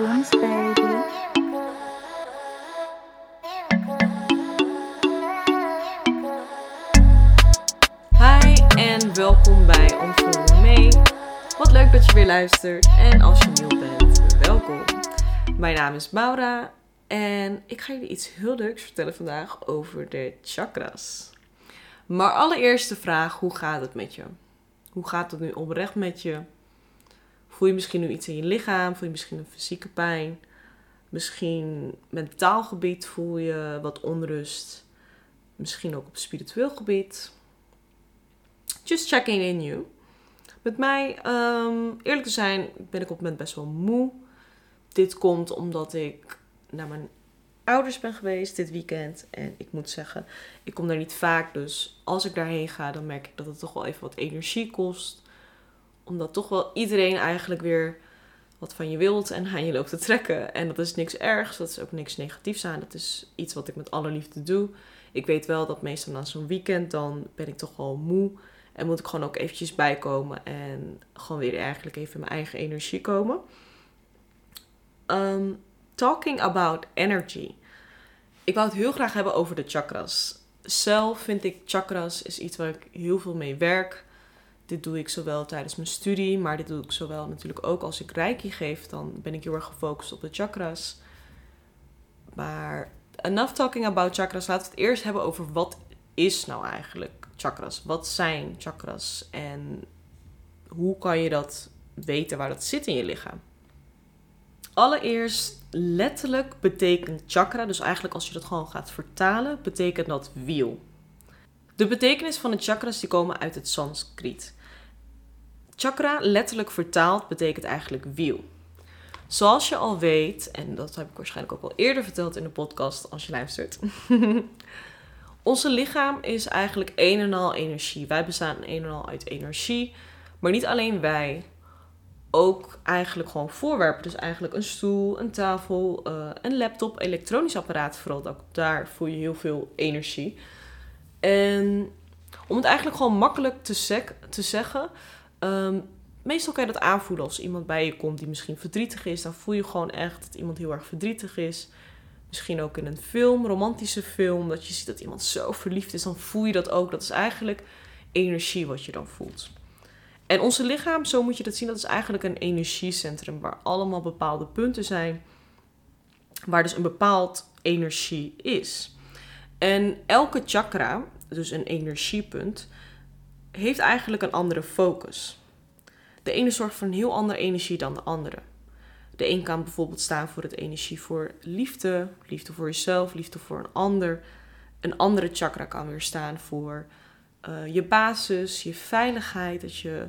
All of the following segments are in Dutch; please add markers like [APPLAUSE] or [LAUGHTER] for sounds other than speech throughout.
Hi en welkom bij Ontvoer Me mee. Wat leuk dat je weer luistert en als je nieuw bent, welkom. Mijn naam is Maura en ik ga jullie iets heel leuks vertellen vandaag over de chakras. Maar allereerst de vraag, hoe gaat het met je? Hoe gaat het nu oprecht met je? Voel je misschien nu iets in je lichaam? Voel je misschien een fysieke pijn? Misschien mentaal gebied voel je wat onrust? Misschien ook op spiritueel gebied? Just checking in you. Met mij, ehm, eerlijk te zijn, ben ik op het moment best wel moe. Dit komt omdat ik naar mijn ouders ben geweest dit weekend. En ik moet zeggen, ik kom daar niet vaak. Dus als ik daarheen ga, dan merk ik dat het toch wel even wat energie kost. Omdat toch wel iedereen eigenlijk weer wat van je wilt en aan je loopt te trekken. En dat is niks ergs, dat is ook niks negatiefs aan. Dat is iets wat ik met alle liefde doe. Ik weet wel dat meestal na zo'n weekend, dan ben ik toch wel moe. En moet ik gewoon ook eventjes bijkomen en gewoon weer eigenlijk even in mijn eigen energie komen. Um, talking about energy. Ik wou het heel graag hebben over de chakras. Zelf vind ik chakras is iets waar ik heel veel mee werk. Dit doe ik zowel tijdens mijn studie, maar dit doe ik zowel natuurlijk ook als ik reiki geef. Dan ben ik heel erg gefocust op de chakras. Maar enough talking about chakras. Laten we het eerst hebben over wat is nou eigenlijk chakras? Wat zijn chakras? En hoe kan je dat weten waar dat zit in je lichaam? Allereerst, letterlijk betekent chakra, dus eigenlijk als je dat gewoon gaat vertalen, betekent dat wiel. De betekenis van de chakras die komen uit het Sanskriet. Chakra, letterlijk vertaald, betekent eigenlijk wiel. Zoals je al weet, en dat heb ik waarschijnlijk ook al eerder verteld in de podcast als je luistert. [LAUGHS] Onze lichaam is eigenlijk een en al energie. Wij bestaan een en al uit energie. Maar niet alleen wij. Ook eigenlijk gewoon voorwerpen. Dus eigenlijk een stoel, een tafel, uh, een laptop, elektronisch apparaat. Vooral daar voel je heel veel energie. En om het eigenlijk gewoon makkelijk te, te zeggen. Um, meestal kan je dat aanvoelen als iemand bij je komt die misschien verdrietig is. Dan voel je gewoon echt dat iemand heel erg verdrietig is. Misschien ook in een film, romantische film, dat je ziet dat iemand zo verliefd is, dan voel je dat ook. Dat is eigenlijk energie wat je dan voelt. En onze lichaam, zo moet je dat zien, dat is eigenlijk een energiecentrum waar allemaal bepaalde punten zijn, waar dus een bepaald energie is. En elke chakra, dus een energiepunt, heeft eigenlijk een andere focus. De ene zorgt voor een heel andere energie dan de andere. De een kan bijvoorbeeld staan voor het energie voor liefde, liefde voor jezelf, liefde voor een ander. Een andere chakra kan weer staan voor uh, je basis, je veiligheid, dat je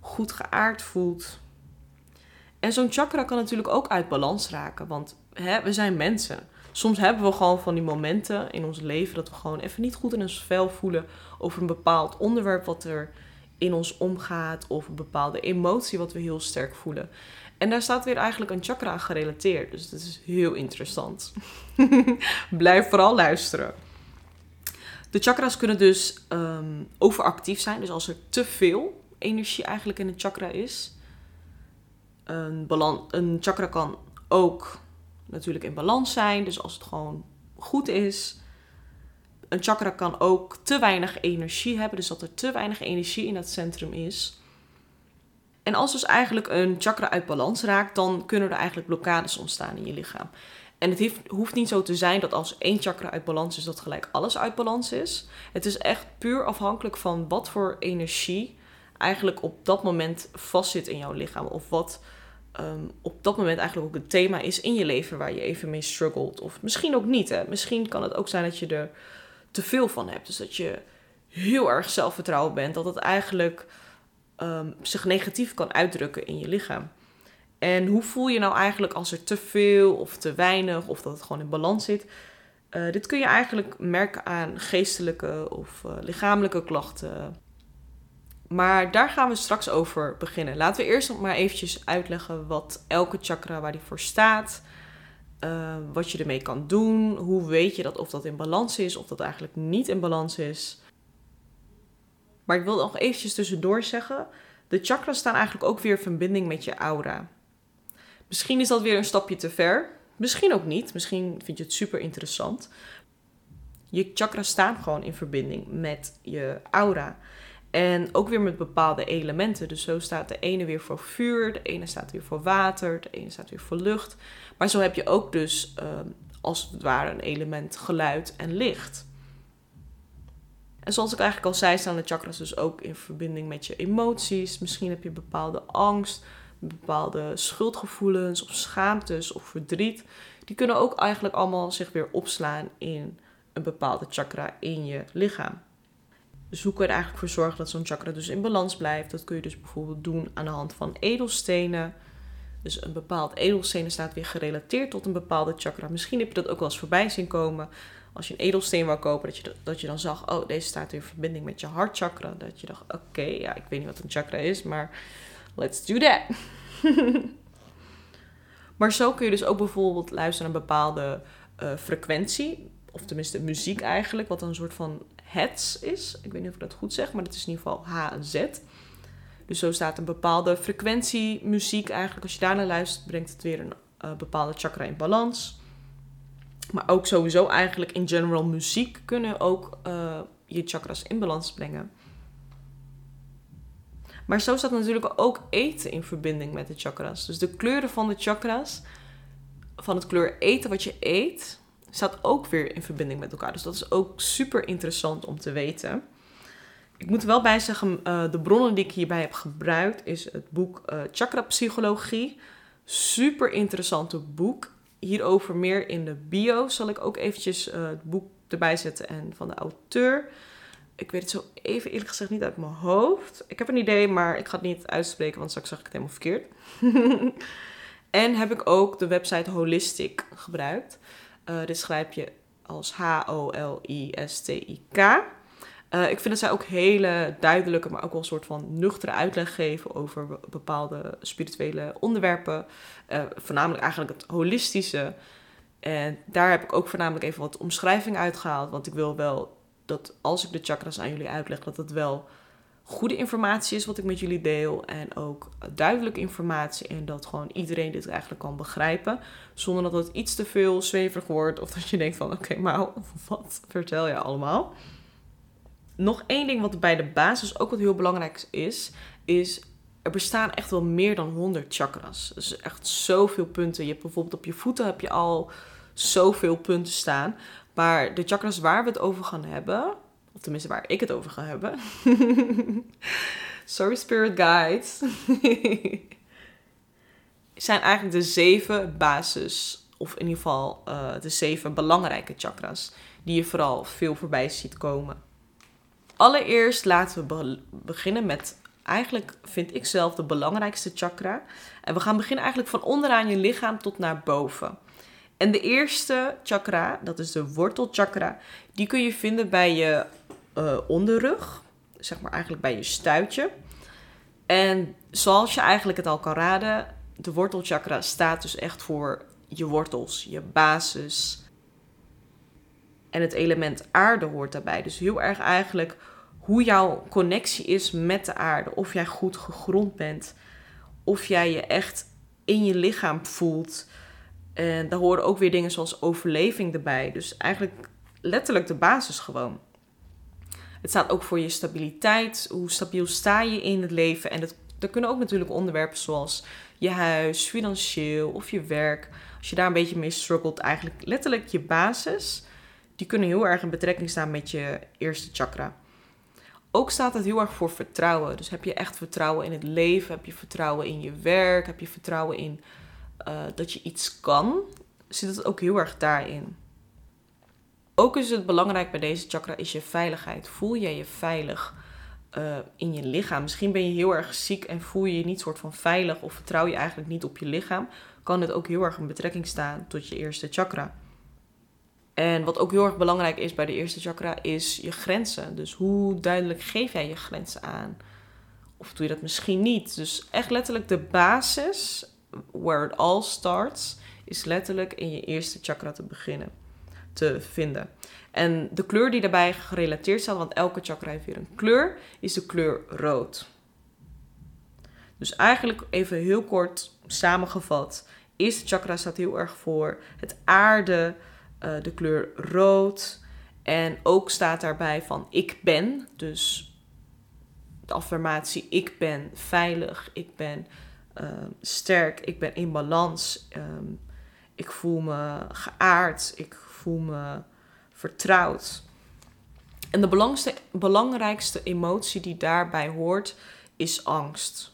goed geaard voelt. En zo'n chakra kan natuurlijk ook uit balans raken, want hè, we zijn mensen. Soms hebben we gewoon van die momenten in ons leven dat we gewoon even niet goed in ons vel voelen over een bepaald onderwerp wat er in ons omgaat of een bepaalde emotie wat we heel sterk voelen. En daar staat weer eigenlijk een chakra gerelateerd. Dus dat is heel interessant. [LAUGHS] Blijf vooral luisteren. De chakras kunnen dus ehm, overactief zijn. Dus als er te veel energie eigenlijk in een chakra is. Een, een chakra kan ook natuurlijk in balans zijn. Dus als het gewoon goed is. Een chakra kan ook te weinig energie hebben. Dus dat er te weinig energie in dat centrum is. En als dus eigenlijk een chakra uit balans raakt, dan kunnen er eigenlijk blokkades ontstaan in je lichaam. En het hoeft niet zo te zijn dat als één chakra uit balans is, dat gelijk alles uit balans is. Het is echt puur afhankelijk van wat voor energie eigenlijk op dat moment vastzit in jouw lichaam. Of wat ehm, op dat moment eigenlijk ook het thema is in je leven waar je even mee struggelt. Of misschien ook niet. Hè? Misschien kan het ook zijn dat je er te veel van hebt. Dus dat je heel erg zelfvertrouwen bent. Dat het eigenlijk um, zich negatief kan uitdrukken in je lichaam. En hoe voel je nou eigenlijk als er te veel of te weinig of dat het gewoon in balans zit? Uh, dit kun je eigenlijk merken aan geestelijke of uh, lichamelijke klachten. Maar daar gaan we straks over beginnen. Laten we eerst nog maar eventjes uitleggen wat elke chakra waar die voor staat. Uh, wat je ermee kan doen. Hoe weet je dat of dat in balans is of dat eigenlijk niet in balans is. Maar ik wil nog eventjes tussendoor zeggen. De chakras staan eigenlijk ook weer in verbinding met je aura. Misschien is dat weer een stapje te ver. Misschien ook niet. Misschien vind je het super interessant. Je chakras staan gewoon in verbinding met je aura. En ook weer met bepaalde elementen. Dus zo staat de ene weer voor vuur, de ene staat weer voor water, de ene staat weer voor lucht. Maar zo heb je ook dus ehm, als het ware een element geluid en licht. En zoals ik eigenlijk al zei, staan de chakras dus ook in verbinding met je emoties. Misschien heb je bepaalde angst, bepaalde schuldgevoelens of schaamtes of verdriet. Die kunnen ook eigenlijk allemaal zich weer opslaan in een bepaalde chakra in je lichaam. Je er eigenlijk voor zorgen dat zo'n chakra dus in balans blijft? Dat kun je dus bijvoorbeeld doen aan de hand van edelstenen. Dus een bepaald edelsteen staat weer gerelateerd tot een bepaalde chakra. Misschien heb je dat ook wel eens voorbij zien komen. Als je een edelsteen wou kopen, dat je, dat je dan zag, oh, deze staat in verbinding met je hartchakra. Dat je dacht, oké, ja, ik weet niet wat een chakra is, maar let's do that. [LAUGHS] maar zo kun je dus ook bijvoorbeeld luisteren naar een bepaalde uh, frequentie. Of tenminste muziek eigenlijk, wat een soort van hets is. Ik weet niet of ik dat goed zeg, maar het is in ieder geval H en Z. Dus zo staat een bepaalde frequentie muziek eigenlijk. Als je daarnaar luistert, brengt het weer een uh, bepaalde chakra in balans. Maar ook sowieso eigenlijk in general muziek kunnen ook uh, je chakras in balans brengen. Maar zo staat natuurlijk ook eten in verbinding met de chakras. Dus de kleuren van de chakras, van het kleur eten wat je eet, staat ook weer in verbinding met elkaar. Dus dat is ook super interessant om te weten. Ik moet er wel bij zeggen, uh, de bronnen die ik hierbij heb gebruikt is het boek uh, Chakra Psychologie. Super interessante boek. Hierover meer in de bio zal ik ook eventjes uh, het boek erbij zetten en van de auteur. Ik weet het zo even eerlijk gezegd niet uit mijn hoofd. Ik heb een idee, maar ik ga het niet uitspreken, want straks zag ik het helemaal verkeerd. [LAUGHS] en heb ik ook de website Holistic gebruikt. Uh, dit schrijf je als H-O-L-I-S-T-I-K. Uh, ik vind dat zij ook hele duidelijke, maar ook wel een soort van nuchtere uitleg geven over bepaalde spirituele onderwerpen. Uh, voornamelijk eigenlijk het holistische. En daar heb ik ook voornamelijk even wat omschrijving uitgehaald. Want ik wil wel dat als ik de chakras aan jullie uitleg, dat het wel goede informatie is wat ik met jullie deel. En ook duidelijke informatie. En dat gewoon iedereen dit eigenlijk kan begrijpen. Zonder dat het iets te veel zweverig wordt. Of [LAUGHS] dat je denkt van oké, maar wat vertel je allemaal? Nog één ding wat bij de basis ook wat heel belangrijk is. Is er bestaan echt wel meer dan 100 chakras. Dus echt zoveel punten. Je hebt bijvoorbeeld op je voeten heb je al zoveel punten staan. Maar de chakras waar we het over gaan hebben, of tenminste waar ik het over ga hebben. [LAUGHS] Sorry, Spirit Guides. [LAUGHS] zijn eigenlijk de zeven basis, of in ieder geval uh, de zeven belangrijke chakras, die je vooral veel voorbij ziet komen. Allereerst laten we beginnen met, eigenlijk vind ik zelf de belangrijkste chakra. En we gaan beginnen eigenlijk van onderaan je lichaam tot naar boven. En de eerste chakra, dat is de wortelchakra, die kun je vinden bij je uh, onderrug. Zeg maar eigenlijk bij je stuitje. En zoals je eigenlijk het al kan raden, de wortelchakra staat dus echt voor je wortels, je basis. En het element aarde hoort daarbij. Dus heel erg eigenlijk hoe jouw connectie is met de aarde. Of jij goed gegrond bent. Of jij je echt in je lichaam voelt. En daar horen ook weer dingen zoals overleving erbij. Dus eigenlijk letterlijk de basis gewoon. Het staat ook voor je stabiliteit. Hoe stabiel sta je in het leven? En dat, er kunnen ook natuurlijk onderwerpen zoals je huis, financieel of je werk. Als je daar een beetje mee struggelt, eigenlijk letterlijk je basis. Die kunnen heel erg in betrekking staan met je eerste chakra. Ook staat het heel erg voor vertrouwen. Dus heb je echt vertrouwen in het leven? Heb je vertrouwen in je werk? Heb je vertrouwen in uh, dat je iets kan? Zit het ook heel erg daarin. Ook is het belangrijk bij deze chakra is je veiligheid. Voel jij je veilig uh, in je lichaam? Misschien ben je heel erg ziek en voel je je niet soort van veilig of vertrouw je eigenlijk niet op je lichaam. Kan het ook heel erg in betrekking staan tot je eerste chakra. En wat ook heel erg belangrijk is bij de eerste chakra is je grenzen. Dus hoe duidelijk geef jij je grenzen aan? Of doe je dat misschien niet? Dus echt letterlijk de basis, where it all starts, is letterlijk in je eerste chakra te beginnen te vinden. En de kleur die daarbij gerelateerd staat, want elke chakra heeft weer een kleur, is de kleur rood. Dus eigenlijk even heel kort samengevat. Eerste chakra staat heel erg voor het aarde, uh, de kleur rood. En ook staat daarbij van ik ben. Dus de affirmatie ik ben veilig, ik ben uh, sterk, ik ben in balans. Um, ik voel me geaard, ik voel me vertrouwd. En de belangrijkste emotie die daarbij hoort is angst.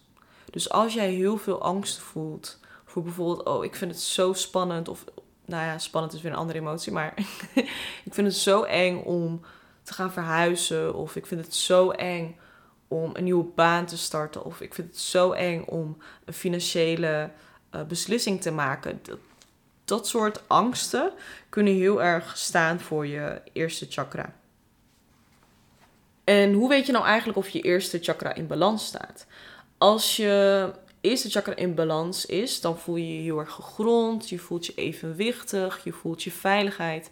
Dus als jij heel veel angst voelt voor bijvoorbeeld, oh, ik vind het zo spannend, of nou ja, spannend is weer een andere emotie, maar [LAUGHS] ik vind het zo eng om te gaan verhuizen, of ik vind het zo eng om een nieuwe baan te starten, of ik vind het zo eng om een financiële uh, beslissing te maken. Dat, dat soort angsten kunnen heel erg staan voor je eerste chakra. En hoe weet je nou eigenlijk of je eerste chakra in balans staat? Als je eerste chakra in balans is, dan voel je je heel erg gegrond, je voelt je evenwichtig, je voelt je veiligheid.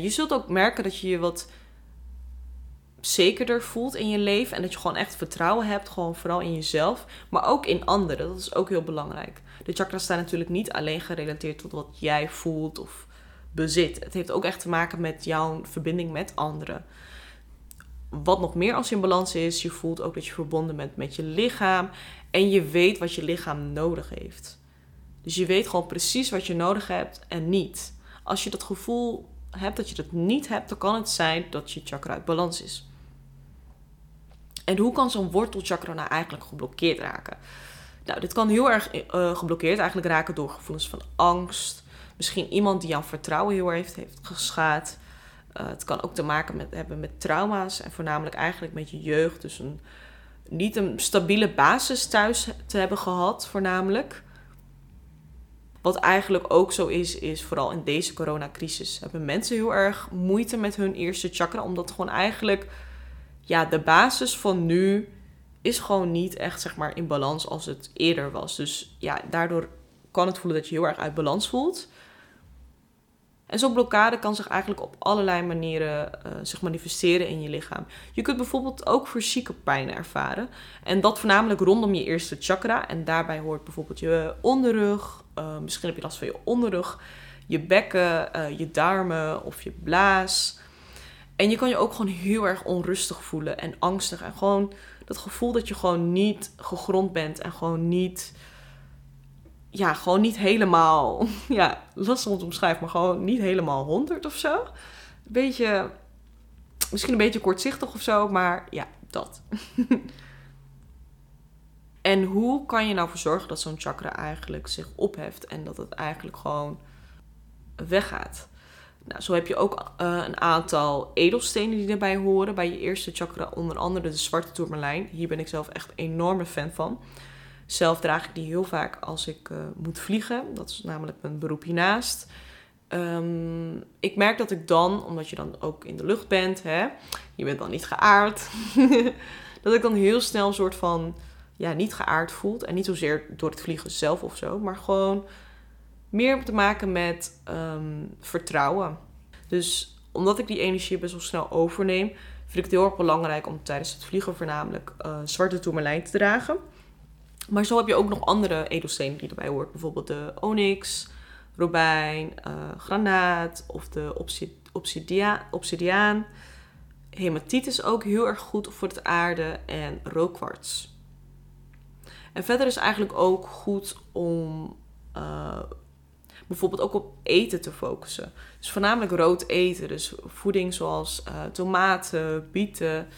Je zult ook merken dat je je wat zekerder voelt in je leven en dat je gewoon echt vertrouwen hebt, gewoon vooral in jezelf, maar ook in anderen. Dat is ook heel belangrijk. De chakras staan natuurlijk niet alleen gerelateerd tot wat jij voelt of bezit. Het heeft ook echt te maken met jouw verbinding met anderen. Wat nog meer als je in balans is, je voelt ook dat je verbonden bent met je lichaam en je weet wat je lichaam nodig heeft. Dus je weet gewoon precies wat je nodig hebt en niet. Als je dat gevoel hebt dat je dat niet hebt, dan kan het zijn dat je chakra uit balans is. En hoe kan zo'n wortelchakra nou eigenlijk geblokkeerd raken? Nou, dit kan heel erg uh, geblokkeerd eigenlijk raken door gevoelens van angst. Misschien iemand die jouw vertrouwen heel erg heeft, heeft geschaad. Uh, het kan ook te maken hebben met trauma's en voornamelijk eigenlijk met je jeugd. Dus een, niet een stabiele basis thuis te hebben gehad, voornamelijk. Wat eigenlijk ook zo is, is vooral in deze coronacrisis hebben mensen heel erg moeite met hun eerste chakra. Omdat gewoon eigenlijk ja, de basis van nu is gewoon niet echt zeg maar in balans als het eerder was. Dus ja, daardoor kan het voelen dat je heel erg uit balans voelt. En zo'n blokkade kan zich eigenlijk op allerlei manieren uh, zich manifesteren in je lichaam. Je kunt bijvoorbeeld ook fysieke pijn ervaren. En dat voornamelijk rondom je eerste chakra. En daarbij hoort bijvoorbeeld je onderrug. Uh, misschien heb je last van je onderrug, je bekken, uh, je darmen of je blaas. En je kan je ook gewoon heel erg onrustig voelen en angstig. En gewoon dat gevoel dat je gewoon niet gegrond bent en gewoon niet. Ja, gewoon niet helemaal. [LAUGHS] Ja, lastig om te omschrijven, maar gewoon niet helemaal honderd of zo. Een beetje. Misschien een beetje kortzichtig of zo, maar ja, dat. [LAUGHS] en hoe kan je nou voor zorgen dat zo'n chakra eigenlijk zich opheft en dat het eigenlijk gewoon weggaat? Nou, zo heb je ook uh, een aantal edelstenen die erbij horen. Bij je eerste chakra, onder andere de zwarte tourmalijn. Hier ben ik zelf echt een enorme fan van. Zelf draag ik die heel vaak als ik uh, moet vliegen. Dat is namelijk mijn beroep hiernaast. Um, ik merk dat ik dan, omdat je dan ook in de lucht bent, hè, je bent dan niet geaard, [LAUGHS] dat ik dan heel snel een soort van, ja, niet geaard voelt. En niet zozeer door het vliegen zelf of zo, maar gewoon meer te maken met um, vertrouwen. Dus omdat ik die energie best wel snel overneem, vind ik het heel erg belangrijk om tijdens het vliegen voornamelijk uh, zwarte tourmalijn te dragen. Maar zo heb je ook nog andere edelstenen die erbij hoort. Bijvoorbeeld de onyx, robijn, uh, granaat of de obsidia obsidiaan. Hematiet is ook heel erg goed voor het aarde en rookkwarts. En verder is eigenlijk ook goed om uh, bijvoorbeeld ook op eten te focussen. Dus voornamelijk rood eten. Dus voeding zoals uh, tomaten, bieten,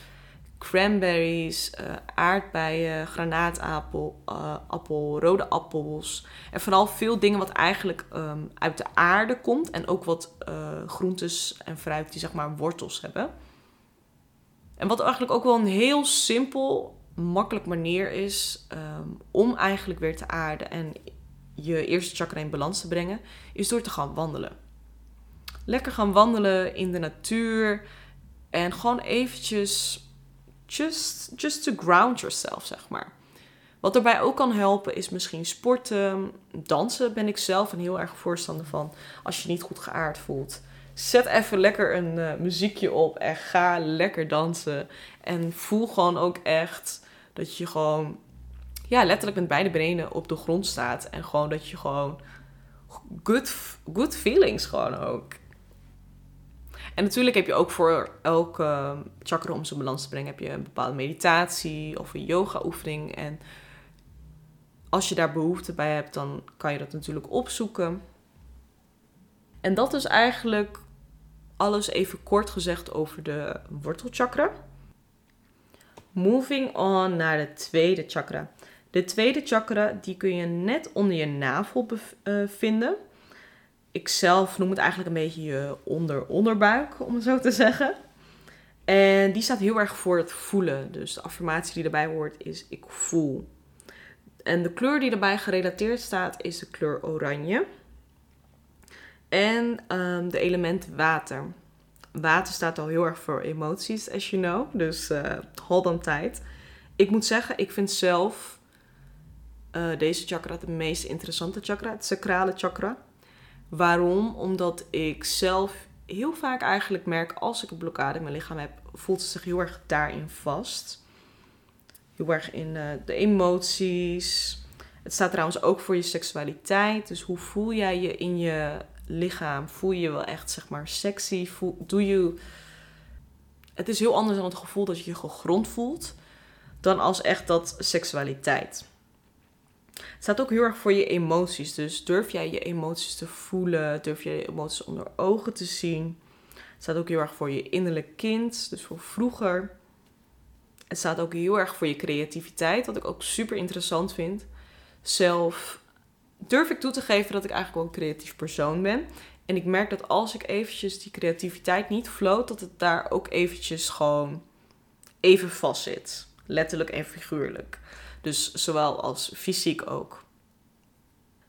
cranberries, uh, aardbeien, granaatappel, uh, appel, rode appels. En vooral veel dingen wat eigenlijk um, uit de aarde komt. En ook wat groentes en fruit die zeg maar wortels hebben. En wat eigenlijk ook wel een heel simpel, makkelijk manier is um, om eigenlijk weer te aarden. En je eerste chakra in balans te brengen, is door te gaan wandelen. Lekker gaan wandelen in de natuur en gewoon eventjes just, just to ground yourself, zeg maar. Wat daarbij ook kan helpen is misschien sporten, dansen ben ik zelf een heel erg voorstander van als je niet goed geaard voelt. Zet even lekker een uh, muziekje op en ga lekker dansen. En voel gewoon ook echt dat je gewoon ja, letterlijk met beide benen op de grond staat. En gewoon dat je gewoon good, good feelings gewoon ook. En natuurlijk heb je ook voor elke chakra om zijn balans te brengen, heb je een bepaalde meditatie of een yoga oefening. En als je daar behoefte bij hebt, dan kan je dat natuurlijk opzoeken. En dat is eigenlijk alles even kort gezegd over de wortelchakra. Moving on naar de tweede chakra. De tweede chakra die kun je net onder je navel bevinden. Eh, Ik zelf noem het eigenlijk een beetje je onder-onderbuik, om het zo te zeggen. En die staat heel erg voor het voelen. Dus de affirmatie die erbij hoort is ik voel. En de kleur die erbij gerelateerd staat is de kleur oranje. En um, de element water. Water staat al heel erg voor emoties, as you know. Dus uh, hold on. Ik moet zeggen, ik vind zelf uh, deze chakra de meest interessante chakra. Het sacrale chakra. Waarom? Omdat ik zelf heel vaak eigenlijk merk als ik een blokkade in mijn lichaam heb, voelt het zich heel erg daarin vast. Heel erg in uh, de emoties. Het staat trouwens ook voor je seksualiteit. Dus hoe voel jij je in je lichaam? Voel je je wel echt, zeg maar, sexy? Doe. Het is heel anders dan het gevoel dat je je gegrond voelt. Dan als echt dat seksualiteit. Het staat ook heel erg voor je emoties. Dus durf jij je emoties te voelen? Durf jij je emoties onder ogen te zien? Het staat ook heel erg voor je innerlijk kind. Dus voor vroeger. Het staat ook heel erg voor je creativiteit. Wat ik ook super interessant vind. Zelf durf ik toe te geven dat ik eigenlijk wel een creatief persoon ben. En ik merk dat als ik eventjes die creativiteit niet floot, dat het daar ook eventjes gewoon even vast zit. Letterlijk en figuurlijk. Dus zowel als fysiek ook.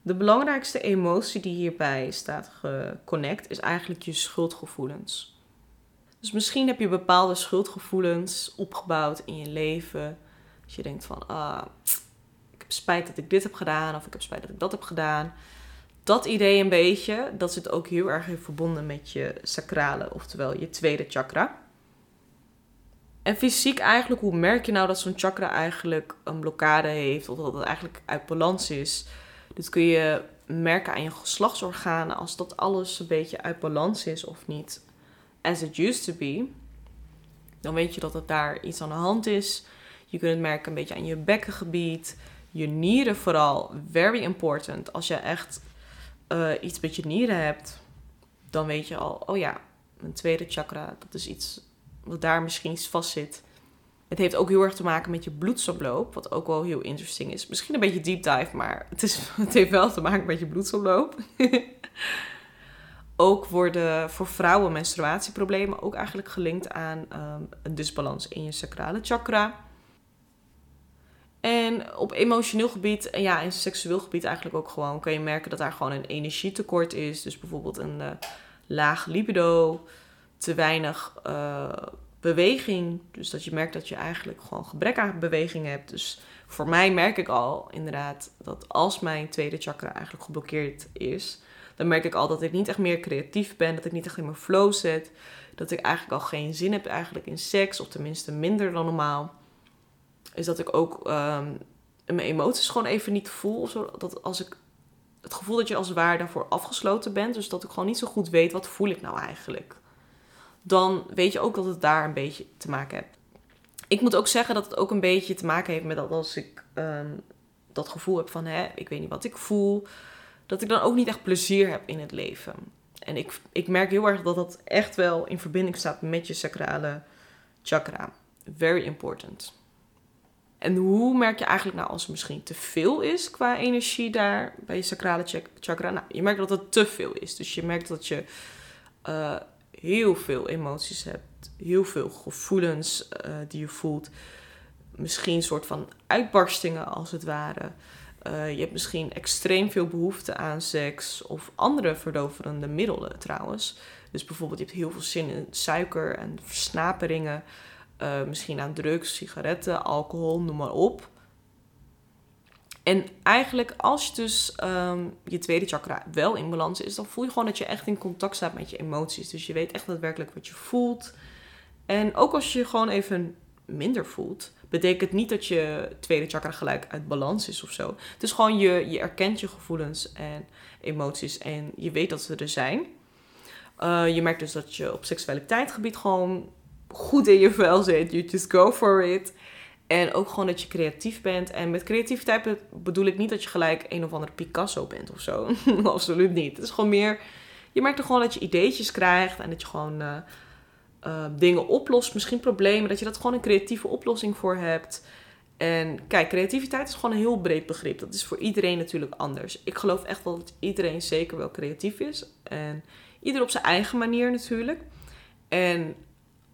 De belangrijkste emotie die hierbij staat geconnect is eigenlijk je schuldgevoelens. Dus misschien heb je bepaalde schuldgevoelens opgebouwd in je leven. Dat je denkt van, ah, ik heb spijt dat ik dit heb gedaan of ik heb spijt dat ik dat heb gedaan. Dat idee een beetje, dat zit ook heel erg verbonden met je sacrale, oftewel je tweede chakra. En fysiek eigenlijk, hoe merk je nou dat zo'n chakra eigenlijk een blokkade heeft of dat het eigenlijk uit balans is? Dit kun je merken aan je geslachtsorganen als dat alles een beetje uit balans is of niet as it used to be. Dan weet je dat het daar iets aan de hand is. Je kunt het merken een beetje aan je bekkengebied, je nieren vooral. Very important. Als je echt uh, iets met je nieren hebt, dan weet je al, oh ja, mijn tweede chakra, dat is iets wat daar misschien iets vast zit. Het heeft ook heel erg te maken met je bloedsomloop, wat ook wel heel interesting is. Misschien een beetje deep dive, maar het, is, [LAUGHS] het heeft wel te maken met je bloedsomloop. [LAUGHS] ook worden voor vrouwen menstruatieproblemen ook eigenlijk gelinkt aan um, een disbalans in je sacrale chakra. En op emotioneel gebied en ja, in seksueel gebied eigenlijk ook gewoon kan je merken dat daar gewoon een energietekort is. Dus bijvoorbeeld een uh, laag libido, te weinig uh, beweging. Dus dat je merkt dat je eigenlijk gewoon gebrek aan beweging hebt. Dus voor mij merk ik al inderdaad dat als mijn tweede chakra eigenlijk geblokkeerd is, dan merk ik al dat ik niet echt meer creatief ben, dat ik niet echt in mijn flow zit, dat ik eigenlijk al geen zin heb eigenlijk in seks, of tenminste minder dan normaal. Is dat ik ook um, mijn emoties gewoon even niet voel. Dat als ik het gevoel dat je als ware daarvoor afgesloten bent, dus dat ik gewoon niet zo goed weet wat voel ik nou eigenlijk dan weet je ook dat het daar een beetje te maken heeft. Ik moet ook zeggen dat het ook een beetje te maken heeft met dat als ik um, dat gevoel heb van, hè, ik weet niet wat ik voel, dat ik dan ook niet echt plezier heb in het leven. En ik, ik merk heel erg dat dat echt wel in verbinding staat met je sacrale chakra. Very important. En hoe merk je eigenlijk nou als er misschien te veel is qua energie daar bij je sacrale chakra? Nou, je merkt dat het te veel is. Dus je merkt dat je uh, heel veel emoties hebt, heel veel gevoelens uh, die je voelt. Misschien een soort van uitbarstingen als het ware. Uh, je hebt misschien extreem veel behoefte aan seks of andere verdoverende middelen trouwens. Dus bijvoorbeeld je hebt heel veel zin in suiker en versnaperingen. Uh, misschien aan drugs, sigaretten, alcohol, noem maar op. En eigenlijk als je dus um, je tweede chakra wel in balans is, dan voel je gewoon dat je echt in contact staat met je emoties. Dus je weet echt daadwerkelijk wat je voelt. En ook als je gewoon even minder voelt, Betekent niet dat je tweede chakra gelijk uit balans is of zo. Het is gewoon je, je erkent je gevoelens en emoties en je weet dat ze er zijn. Uh, je merkt dus dat je op seksualiteitsgebied gewoon goed in je vel zit. You just go for it. En ook gewoon dat je creatief bent. En met creativiteit bedoel ik niet dat je gelijk een of andere Picasso bent of zo. [LAUGHS] Absoluut niet. Het is gewoon meer. Je merkt er gewoon dat je ideetjes krijgt en dat je gewoon uh, uh, dingen oplost. Misschien problemen. Dat je dat gewoon een creatieve oplossing voor hebt. En kijk, creativiteit is gewoon een heel breed begrip. Dat is voor iedereen natuurlijk anders. Ik geloof echt wel dat iedereen zeker wel creatief is. En ieder op zijn eigen manier natuurlijk. En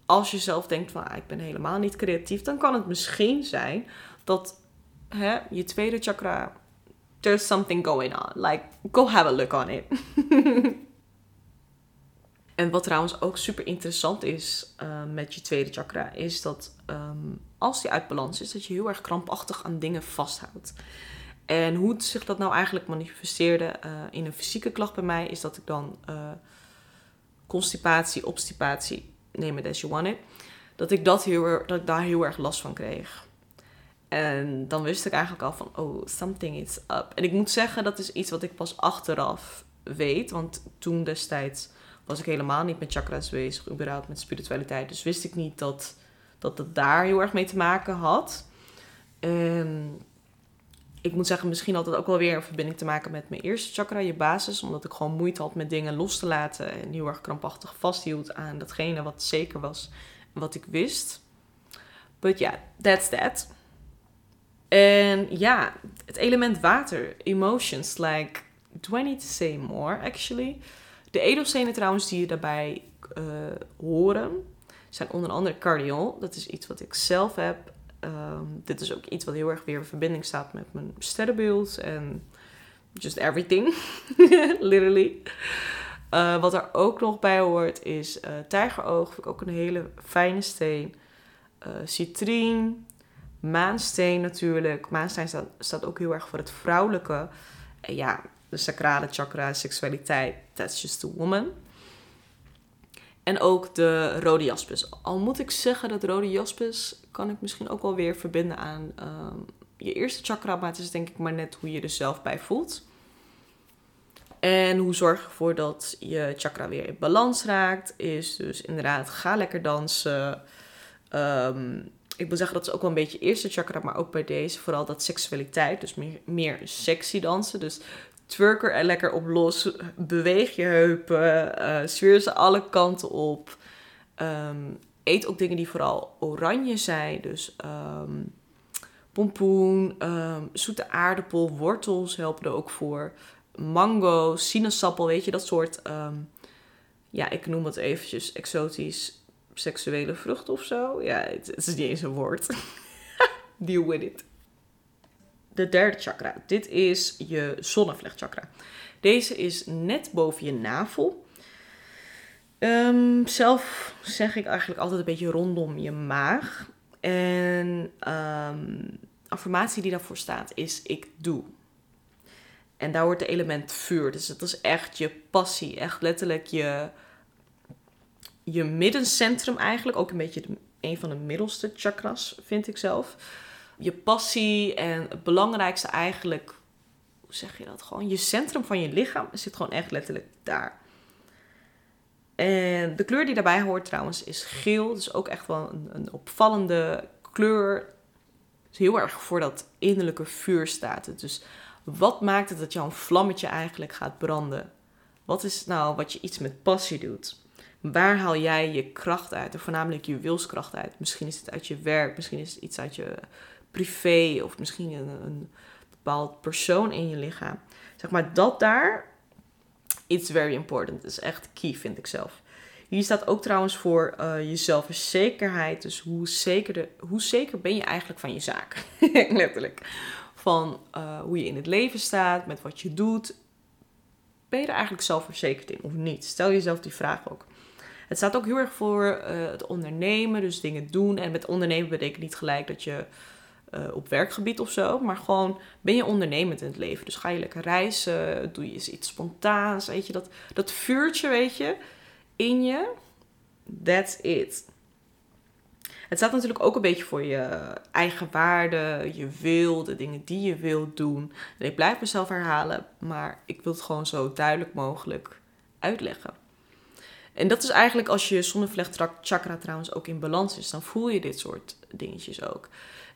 als je zelf denkt van ah, ik ben helemaal niet creatief, dan kan het misschien zijn dat hè, je tweede chakra, there's something going on. Like, go have a look on it. [LAUGHS] en wat trouwens ook super interessant is uh, met je tweede chakra, is dat um, als die uit balans is, dat je heel erg krampachtig aan dingen vasthoudt. En hoe zich dat nou eigenlijk manifesteerde uh, in een fysieke klacht bij mij, is dat ik dan uh, constipatie, obstipatie neem it as you want it, dat ik, dat, heel, dat ik daar heel erg last van kreeg. En dan wist ik eigenlijk al van, oh, something is up. En ik moet zeggen, dat is iets wat ik pas achteraf weet. Want toen destijds was ik helemaal niet met chakras bezig, überhaupt met spiritualiteit. Dus wist ik niet dat, dat het daar heel erg mee te maken had. En ik moet zeggen, misschien had ook wel weer een verbinding te maken met mijn eerste chakra, je basis. Omdat ik gewoon moeite had met dingen los te laten. En heel erg krampachtig vasthield aan datgene wat zeker was. Wat ik wist. But yeah, that's that. En ja, het element water, emotions, like, do I need to say more actually? De edelstenen trouwens die je daarbij uh, horen, zijn onder andere cardiol. Dat is iets wat ik zelf heb. Um, dit is ook iets wat heel erg weer in verbinding staat met mijn sterrenbeeld en just everything, [LAUGHS] literally. Uh, wat er ook nog bij hoort is uh, tijgeroog, vind ik ook een hele fijne steen. Uh, citrien, maansteen natuurlijk. Maansteen staat, staat ook heel erg voor het vrouwelijke. En ja, de sacrale chakra, seksualiteit, that's just a woman. En ook de rode jaspis. Al moet ik zeggen dat rode jaspis kan ik misschien ook wel weer verbinden aan ehm, je eerste chakra. Maar het is denk ik maar net hoe je er zelf bij voelt. En hoe zorg je ervoor dat je chakra weer in balans raakt? Is dus inderdaad, ga lekker dansen. Ehm, ik wil zeggen, dat is ook wel een beetje eerste chakra, maar ook bij deze vooral dat seksualiteit. Dus meer, meer sexy dansen. Dus twerk er lekker op los. Beweeg je heupen. Uh, zweer ze alle kanten op. Um, eet ook dingen die vooral oranje zijn. Dus um, pompoen, um, zoete aardappel, wortels helpen er ook voor. Mango, sinaasappel, weet je, dat soort... ja, ik noem het eventjes exotisch seksuele vrucht of zo. Ja, het, het is niet eens een woord. [LAUGHS] Deal with it de derde chakra. Dit is je zonnevlechtchakra. Deze is net boven je navel. Um, zelf zeg ik eigenlijk altijd een beetje rondom je maag. En um, affirmatie die daarvoor staat is ik doe. En daar hoort de element vuur. Dus het is echt je passie. Echt letterlijk je, je middencentrum eigenlijk. Ook een beetje een van de middelste chakras vind ik zelf je passie en het belangrijkste eigenlijk, hoe zeg je dat? Gewoon je centrum van je lichaam zit gewoon echt letterlijk daar. En de kleur die daarbij hoort trouwens is geel. Dus ook echt wel een, een opvallende kleur. Dus heel erg voor dat innerlijke vuur staat Dus wat maakt het dat jouw vlammetje eigenlijk gaat branden? Wat is nou wat je iets met passie doet? Waar haal jij je kracht uit? En voornamelijk je wilskracht uit. Misschien is het uit je werk, misschien is het iets uit je privé of misschien een, bepaald persoon in je lichaam. Zeg maar dat daar, it's very important. Dat is echt key, vind ik zelf. Hier staat ook trouwens voor uh, je zelfverzekerheid. Dus hoe zeker, de, hoe zeker ben je eigenlijk van je zaak? [LAUGHS] Letterlijk. Van uh, hoe je in het leven staat, met wat je doet. Ben je er eigenlijk zelfverzekerd in of niet? Stel jezelf die vraag ook. Het staat ook heel erg voor uh, het ondernemen, dus dingen doen. En met ondernemen betekent niet gelijk dat je uh, op werkgebied of zo. Maar gewoon ben je ondernemend in het leven. Dus ga je lekker reizen, doe je iets spontaans. Weet je, dat, dat vuurtje, weet je, in je. That's it. Het staat natuurlijk ook een beetje voor je eigen waarde, je wil, de dingen die je wilt doen. En ik blijf mezelf herhalen, maar ik wil het gewoon zo duidelijk mogelijk uitleggen. En dat is eigenlijk als je zonnevlecht chakra trouwens ook in balans is, dan voel je dit soort dingetjes ook.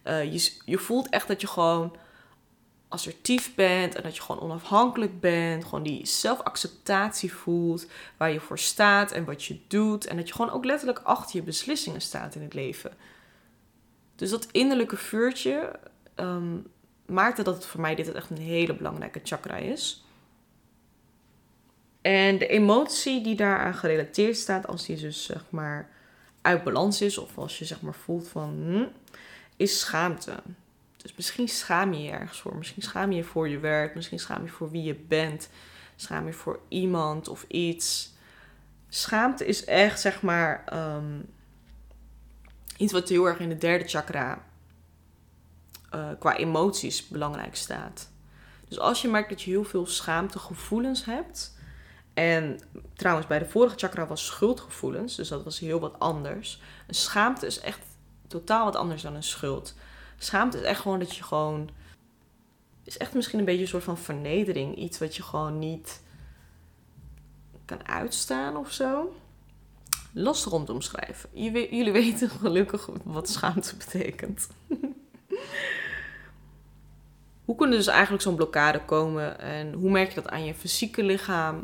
Uh, je, je voelt echt dat je gewoon assertief bent en dat je gewoon onafhankelijk bent. Gewoon die zelfacceptatie voelt, waar je voor staat en wat je doet. En dat je gewoon ook letterlijk achter je beslissingen staat in het leven. Dus dat innerlijke vuurtje um, maakte dat het voor mij dit echt een hele belangrijke chakra is. En de emotie die daaraan gerelateerd staat, als die dus zeg maar uit balans is, of als je zeg maar voelt van, hm, is schaamte. Dus misschien schaam je je ergens voor. Misschien schaam je je voor je werk. Misschien schaam je voor wie je bent. Schaam je voor iemand of iets. Schaamte is echt, zeg maar, ehm, iets wat heel erg in de derde chakra uh, qua emoties belangrijk staat. Dus als je merkt dat je heel veel schaamtegevoelens hebt. En trouwens, bij de vorige chakra was schuldgevoelens. Dus dat was heel wat anders. Een schaamte is echt totaal wat anders dan een schuld. Schaamte is echt gewoon dat je gewoon. Is echt misschien een beetje een soort van vernedering. Iets wat je gewoon niet kan uitstaan of zo. Lastig om te omschrijven. Jullie [LAUGHS] weten gelukkig wat schaamte betekent. [LAUGHS] hoe kunnen dus eigenlijk zo'n blokkade komen en hoe merk je dat aan je fysieke lichaam?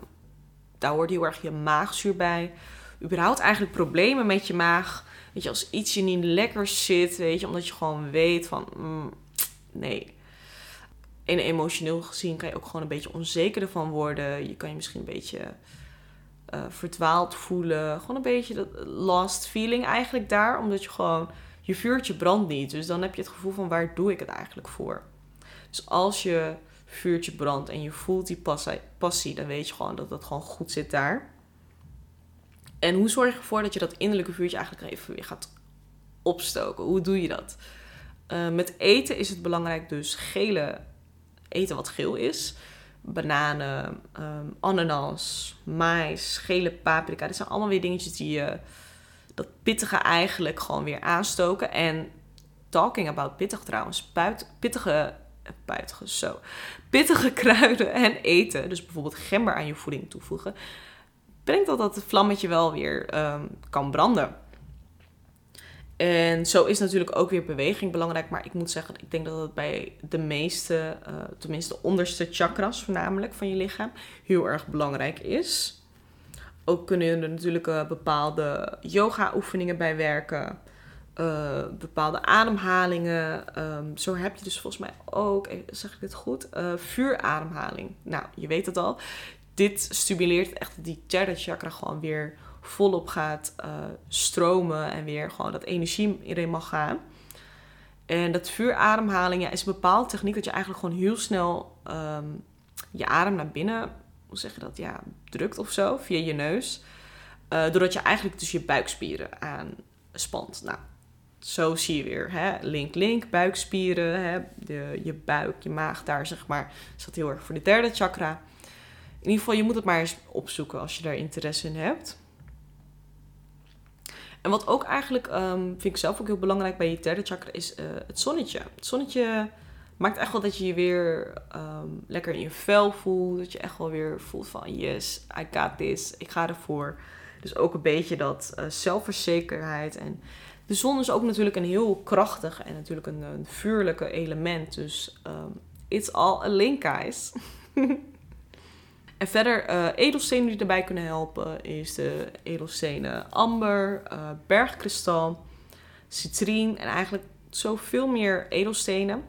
Daar hoort heel erg je maagzuur bij. Überhaupt eigenlijk problemen met je maag Weet je, als iets je niet lekker zit, weet je, omdat je gewoon weet van, mm, nee. En emotioneel gezien kan je ook gewoon een beetje onzeker ervan worden. Je kan je misschien een beetje uh, verdwaald voelen. Gewoon een beetje dat lost feeling eigenlijk daar, omdat je gewoon, je vuurtje brandt niet. Dus dan heb je het gevoel van, waar doe ik het eigenlijk voor? Dus als je vuurtje brandt en je voelt die passie dan weet je gewoon dat dat gewoon goed zit daar. En hoe zorg je ervoor dat je dat innerlijke vuurtje eigenlijk even weer gaat opstoken? Hoe doe je dat? Uh, met eten is het belangrijk dus gele eten wat geel is. Bananen, um, ananas, mais, gele paprika. Dit zijn allemaal weer dingetjes die je dat pittige eigenlijk gewoon weer aanstoken. En talking about pittig trouwens. Puit, pittige, puitige, zo. Pittige [LAUGHS] kruiden en eten. Dus bijvoorbeeld gember aan je voeding toevoegen brengt dat dat het vlammetje wel weer ehm, kan branden. En zo is natuurlijk ook weer beweging belangrijk. Maar ik moet zeggen, ik denk dat het bij de meeste, uh, tenminste de onderste chakras voornamelijk van je lichaam, heel erg belangrijk is. Ook kunnen er natuurlijk uh, bepaalde yoga-oefeningen bij werken. Uh, bepaalde ademhalingen. Um, zo heb je dus volgens mij ook, zeg ik dit goed, vuurademhaling. Nou, je weet het al dit stimuleert echt dat die derde chakra gewoon weer volop gaat uh, stromen en weer gewoon dat energie erin mag gaan. En dat vuurademhaling ja, is een bepaalde techniek dat je eigenlijk gewoon heel snel um, je adem naar binnen, hoe zeg je dat, ja, drukt of zo, via je neus. Uh, doordat je eigenlijk dus je buikspieren aanspant. Nou, zo zie je weer, hè? link, link, buikspieren, hè? De, je buik, je maag daar zeg maar, staat heel erg voor de derde chakra. In ieder geval, je moet het maar eens opzoeken als je daar interesse in hebt. En wat ook eigenlijk, um, vind ik zelf ook heel belangrijk bij je derde chakra, is uh, het zonnetje. Het zonnetje maakt echt wel dat je je weer um, lekker in je vel voelt. Dat je echt wel weer voelt van yes, I got this, ik ga ervoor. Dus ook een beetje dat uh, zelfverzekerheid. En de zon is ook natuurlijk een heel krachtig en natuurlijk een, een vuurlijke element. Dus um, it's all a link, guys. [LAUGHS] En verder uh, edelstenen die erbij kunnen helpen is de edelstenen amber, uh, bergkristal, citrien en eigenlijk zoveel meer edelstenen.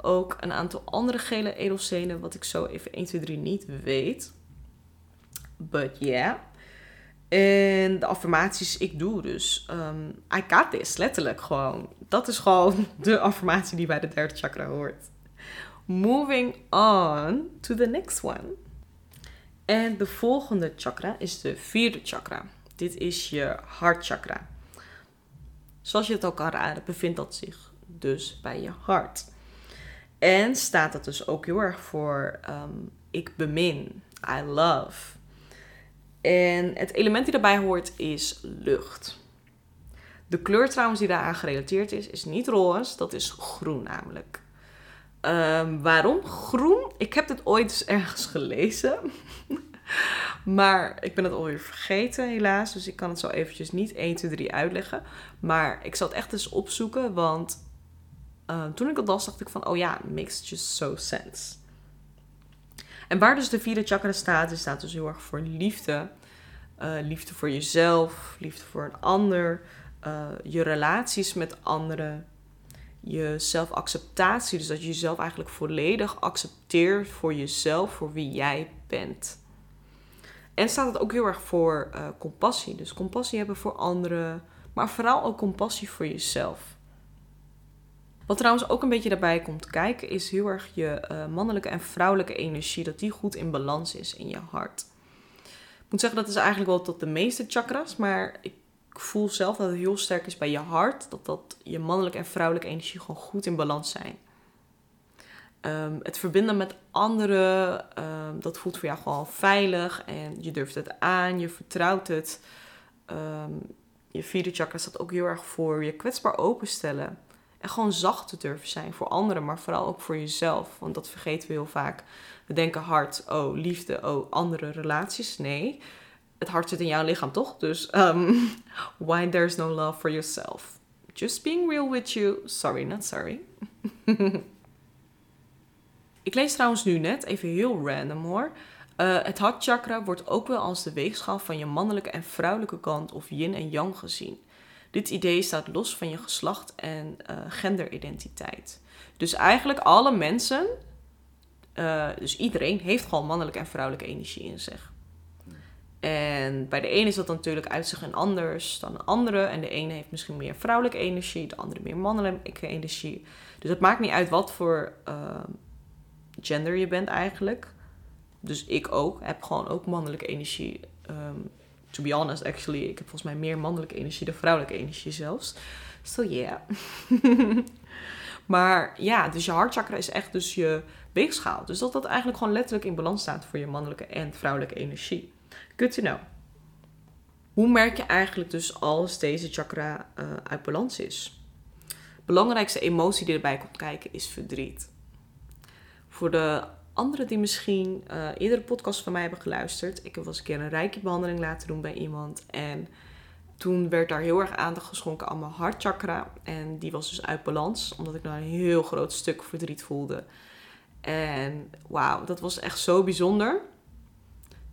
Ook een aantal andere gele edelstenen, wat ik zo even 1, 2, 3 niet weet. But yeah. En de affirmaties, ik doe dus. Um, I got this, letterlijk gewoon. Dat is gewoon [LAUGHS] de affirmatie die bij de derde chakra hoort. Moving on to the next one. En de volgende chakra is de vierde chakra. Dit is je hartchakra. Zoals je het ook kan raden, bevindt dat zich dus bij je hart. En staat dat dus ook heel erg voor um, ik bemin, I love. En het element die daarbij hoort is lucht. De kleur trouwens die daaraan gerelateerd is, is niet roze, dat is groen namelijk. Ehm, waarom groen? Ik heb dit ooit eens ergens gelezen. [LAUGHS] maar ik ben het alweer vergeten helaas. Dus ik kan het zo eventjes niet 1, 2, 3 uitleggen. Maar ik zal het echt eens opzoeken. Want ehm, toen ik het las dacht ik van... Oh ja, makes just so sense. En waar dus de vierde chakra staat, is staat dus heel erg voor liefde. Uh, liefde voor jezelf, liefde voor een ander, uh, je relaties met anderen, je zelfacceptatie. Dus dat je jezelf eigenlijk volledig accepteert voor jezelf, voor wie jij bent. En staat het ook heel erg voor uh, compassie. Dus compassie hebben voor anderen, maar vooral ook compassie voor jezelf. Wat trouwens ook een beetje daarbij komt kijken, is heel erg je uh, mannelijke en vrouwelijke energie, dat die goed in balans is in je hart. Ik moet zeggen, dat is eigenlijk wel tot de meeste chakras, maar ik voel zelf dat het heel sterk is bij je hart, dat, dat je mannelijke en vrouwelijke energie gewoon goed in balans zijn. Um, het verbinden met anderen, um, dat voelt voor jou gewoon veilig en je durft het aan, je vertrouwt het. Um, je vierde chakra staat ook heel erg voor je kwetsbaar openstellen. En gewoon zacht te durven zijn voor anderen, maar vooral ook voor jezelf. Want dat vergeten we heel vaak. We denken hard, oh liefde, oh andere relaties. Nee, het hart zit in jouw lichaam toch? Dus um, [LAUGHS] why there's no love for yourself? Just being real with you. Sorry, not sorry. [LAUGHS] Ik lees trouwens nu net, even heel random hoor. Uh, het hartchakra wordt ook wel als de weegschaal van je mannelijke en vrouwelijke kant of yin en yang gezien. Dit idee staat los van je geslacht en uh, genderidentiteit. Dus eigenlijk alle mensen, uh, dus iedereen, heeft gewoon mannelijke en vrouwelijke energie in zich. En bij de ene is dat natuurlijk uit zich en anders dan de andere. En de ene heeft misschien meer vrouwelijke energie, de andere meer mannelijke energie. Dus het maakt niet uit wat voor uh, gender je bent eigenlijk. Dus ik ook, heb gewoon ook mannelijke energie. Um, to be honest, actually, ik heb volgens mij meer mannelijke energie dan vrouwelijke energie zelfs. So yeah. [LAUGHS] maar ja, dus je hartchakra is echt dus je weegschaal. Dus dat dat eigenlijk gewoon letterlijk in balans staat voor je mannelijke en vrouwelijke energie. Good to know. Hoe merk je eigenlijk dus als deze chakra uh, uit balans is? Belangrijkste emotie die erbij komt kijken is verdriet. Voor de anderen die misschien uh, eerdere podcast van mij hebben geluisterd. Ik heb wel eens een keer een rijke behandeling laten doen bij iemand. En toen werd daar heel erg aandacht geschonken aan mijn hartchakra. En die was dus uit balans, omdat ik nou een heel groot stuk verdriet voelde. En wauw, dat was echt zo bijzonder.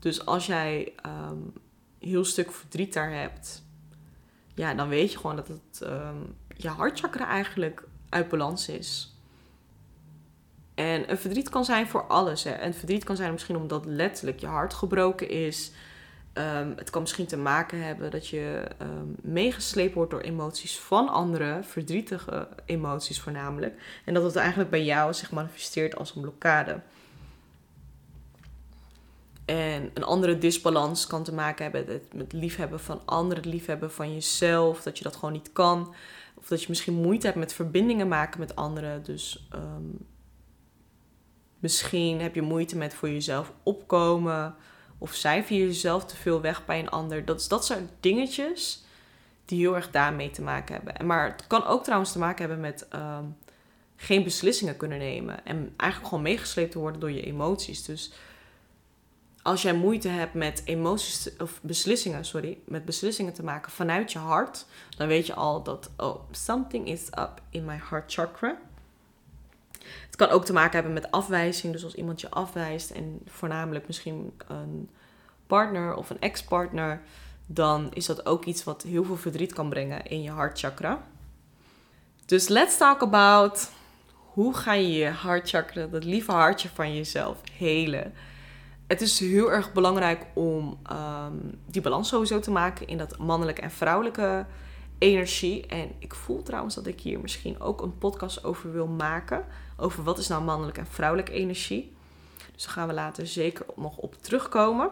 Dus als jij um, heel stuk verdriet daar hebt, ja, dan weet je gewoon dat het um, je hartchakra eigenlijk uit balans is. En een verdriet kan zijn voor alles. Hè. Een verdriet kan zijn misschien omdat letterlijk je hart gebroken is. Um, het kan misschien te maken hebben dat je um, meegesleept wordt door emoties van anderen, verdrietige emoties voornamelijk. En dat het eigenlijk bij jou zich manifesteert als een blokkade. En een andere disbalans kan te maken hebben met liefhebben van anderen, liefhebben van jezelf, dat je dat gewoon niet kan. Of dat je misschien moeite hebt met verbindingen maken met anderen. Dus um, Misschien heb je moeite met voor jezelf opkomen. Of cijfer je jezelf te veel weg bij een ander. Dat, dat soort dingetjes die heel erg daarmee te maken hebben. Maar het kan ook trouwens te maken hebben met ehm, geen beslissingen kunnen nemen. En eigenlijk gewoon meegesleept worden door je emoties. Dus als jij moeite hebt met emoties of beslissingen, sorry, met beslissingen te maken vanuit je hart, dan weet je al dat oh, something is up in my heart chakra. Het kan ook te maken hebben met afwijzing. Dus als iemand je afwijst en voornamelijk misschien een partner of een ex-partner, dan is dat ook iets wat heel veel verdriet kan brengen in je hartchakra. Dus let's talk about hoe ga je je hartchakra, dat lieve hartje van jezelf, helen. Het is heel erg belangrijk om um, die balans sowieso te maken in dat mannelijke en vrouwelijke energie. En ik voel trouwens dat ik hier misschien ook een podcast over wil maken. Over wat is nou mannelijke en vrouwelijke energie. Dus daar gaan we later zeker nog op terugkomen.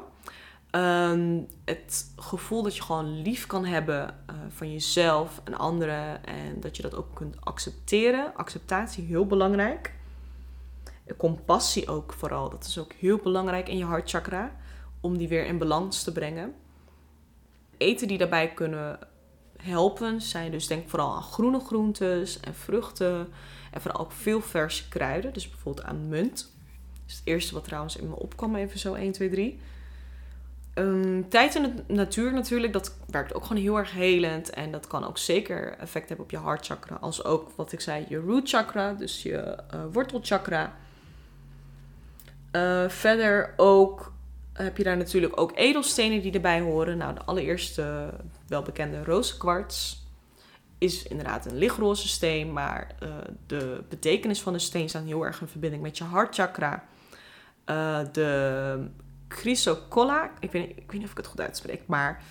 Um, het gevoel dat je gewoon lief kan hebben uh, van jezelf en anderen. En dat je dat ook kunt accepteren. Acceptatie heel belangrijk. Compassie ook vooral. Dat is ook heel belangrijk in je hartchakra. Om die weer in balans te brengen. Eten die daarbij kunnen helpen zijn dus denk vooral aan groene groentes en vruchten. En vooral ook veel verse kruiden. Dus bijvoorbeeld aan munt. Dat is het eerste wat trouwens in me opkwam, even zo 1, 2, 3. Um, tijd in de natuur natuurlijk, dat werkt ook gewoon heel erg helend. En dat kan ook zeker effect hebben op je hartchakra. Als ook, wat ik zei, je root chakra, dus je uh, wortelchakra. Uh, verder ook heb je daar natuurlijk ook edelstenen die erbij horen. Nou, de allereerste welbekende rozenkwarts is inderdaad een lichtroze steen, maar uh, de betekenis van de steen staat heel erg in verbinding met je hartchakra. Uh, de chrysocolla, ik weet, ik weet niet of ik het goed uitspreek, maar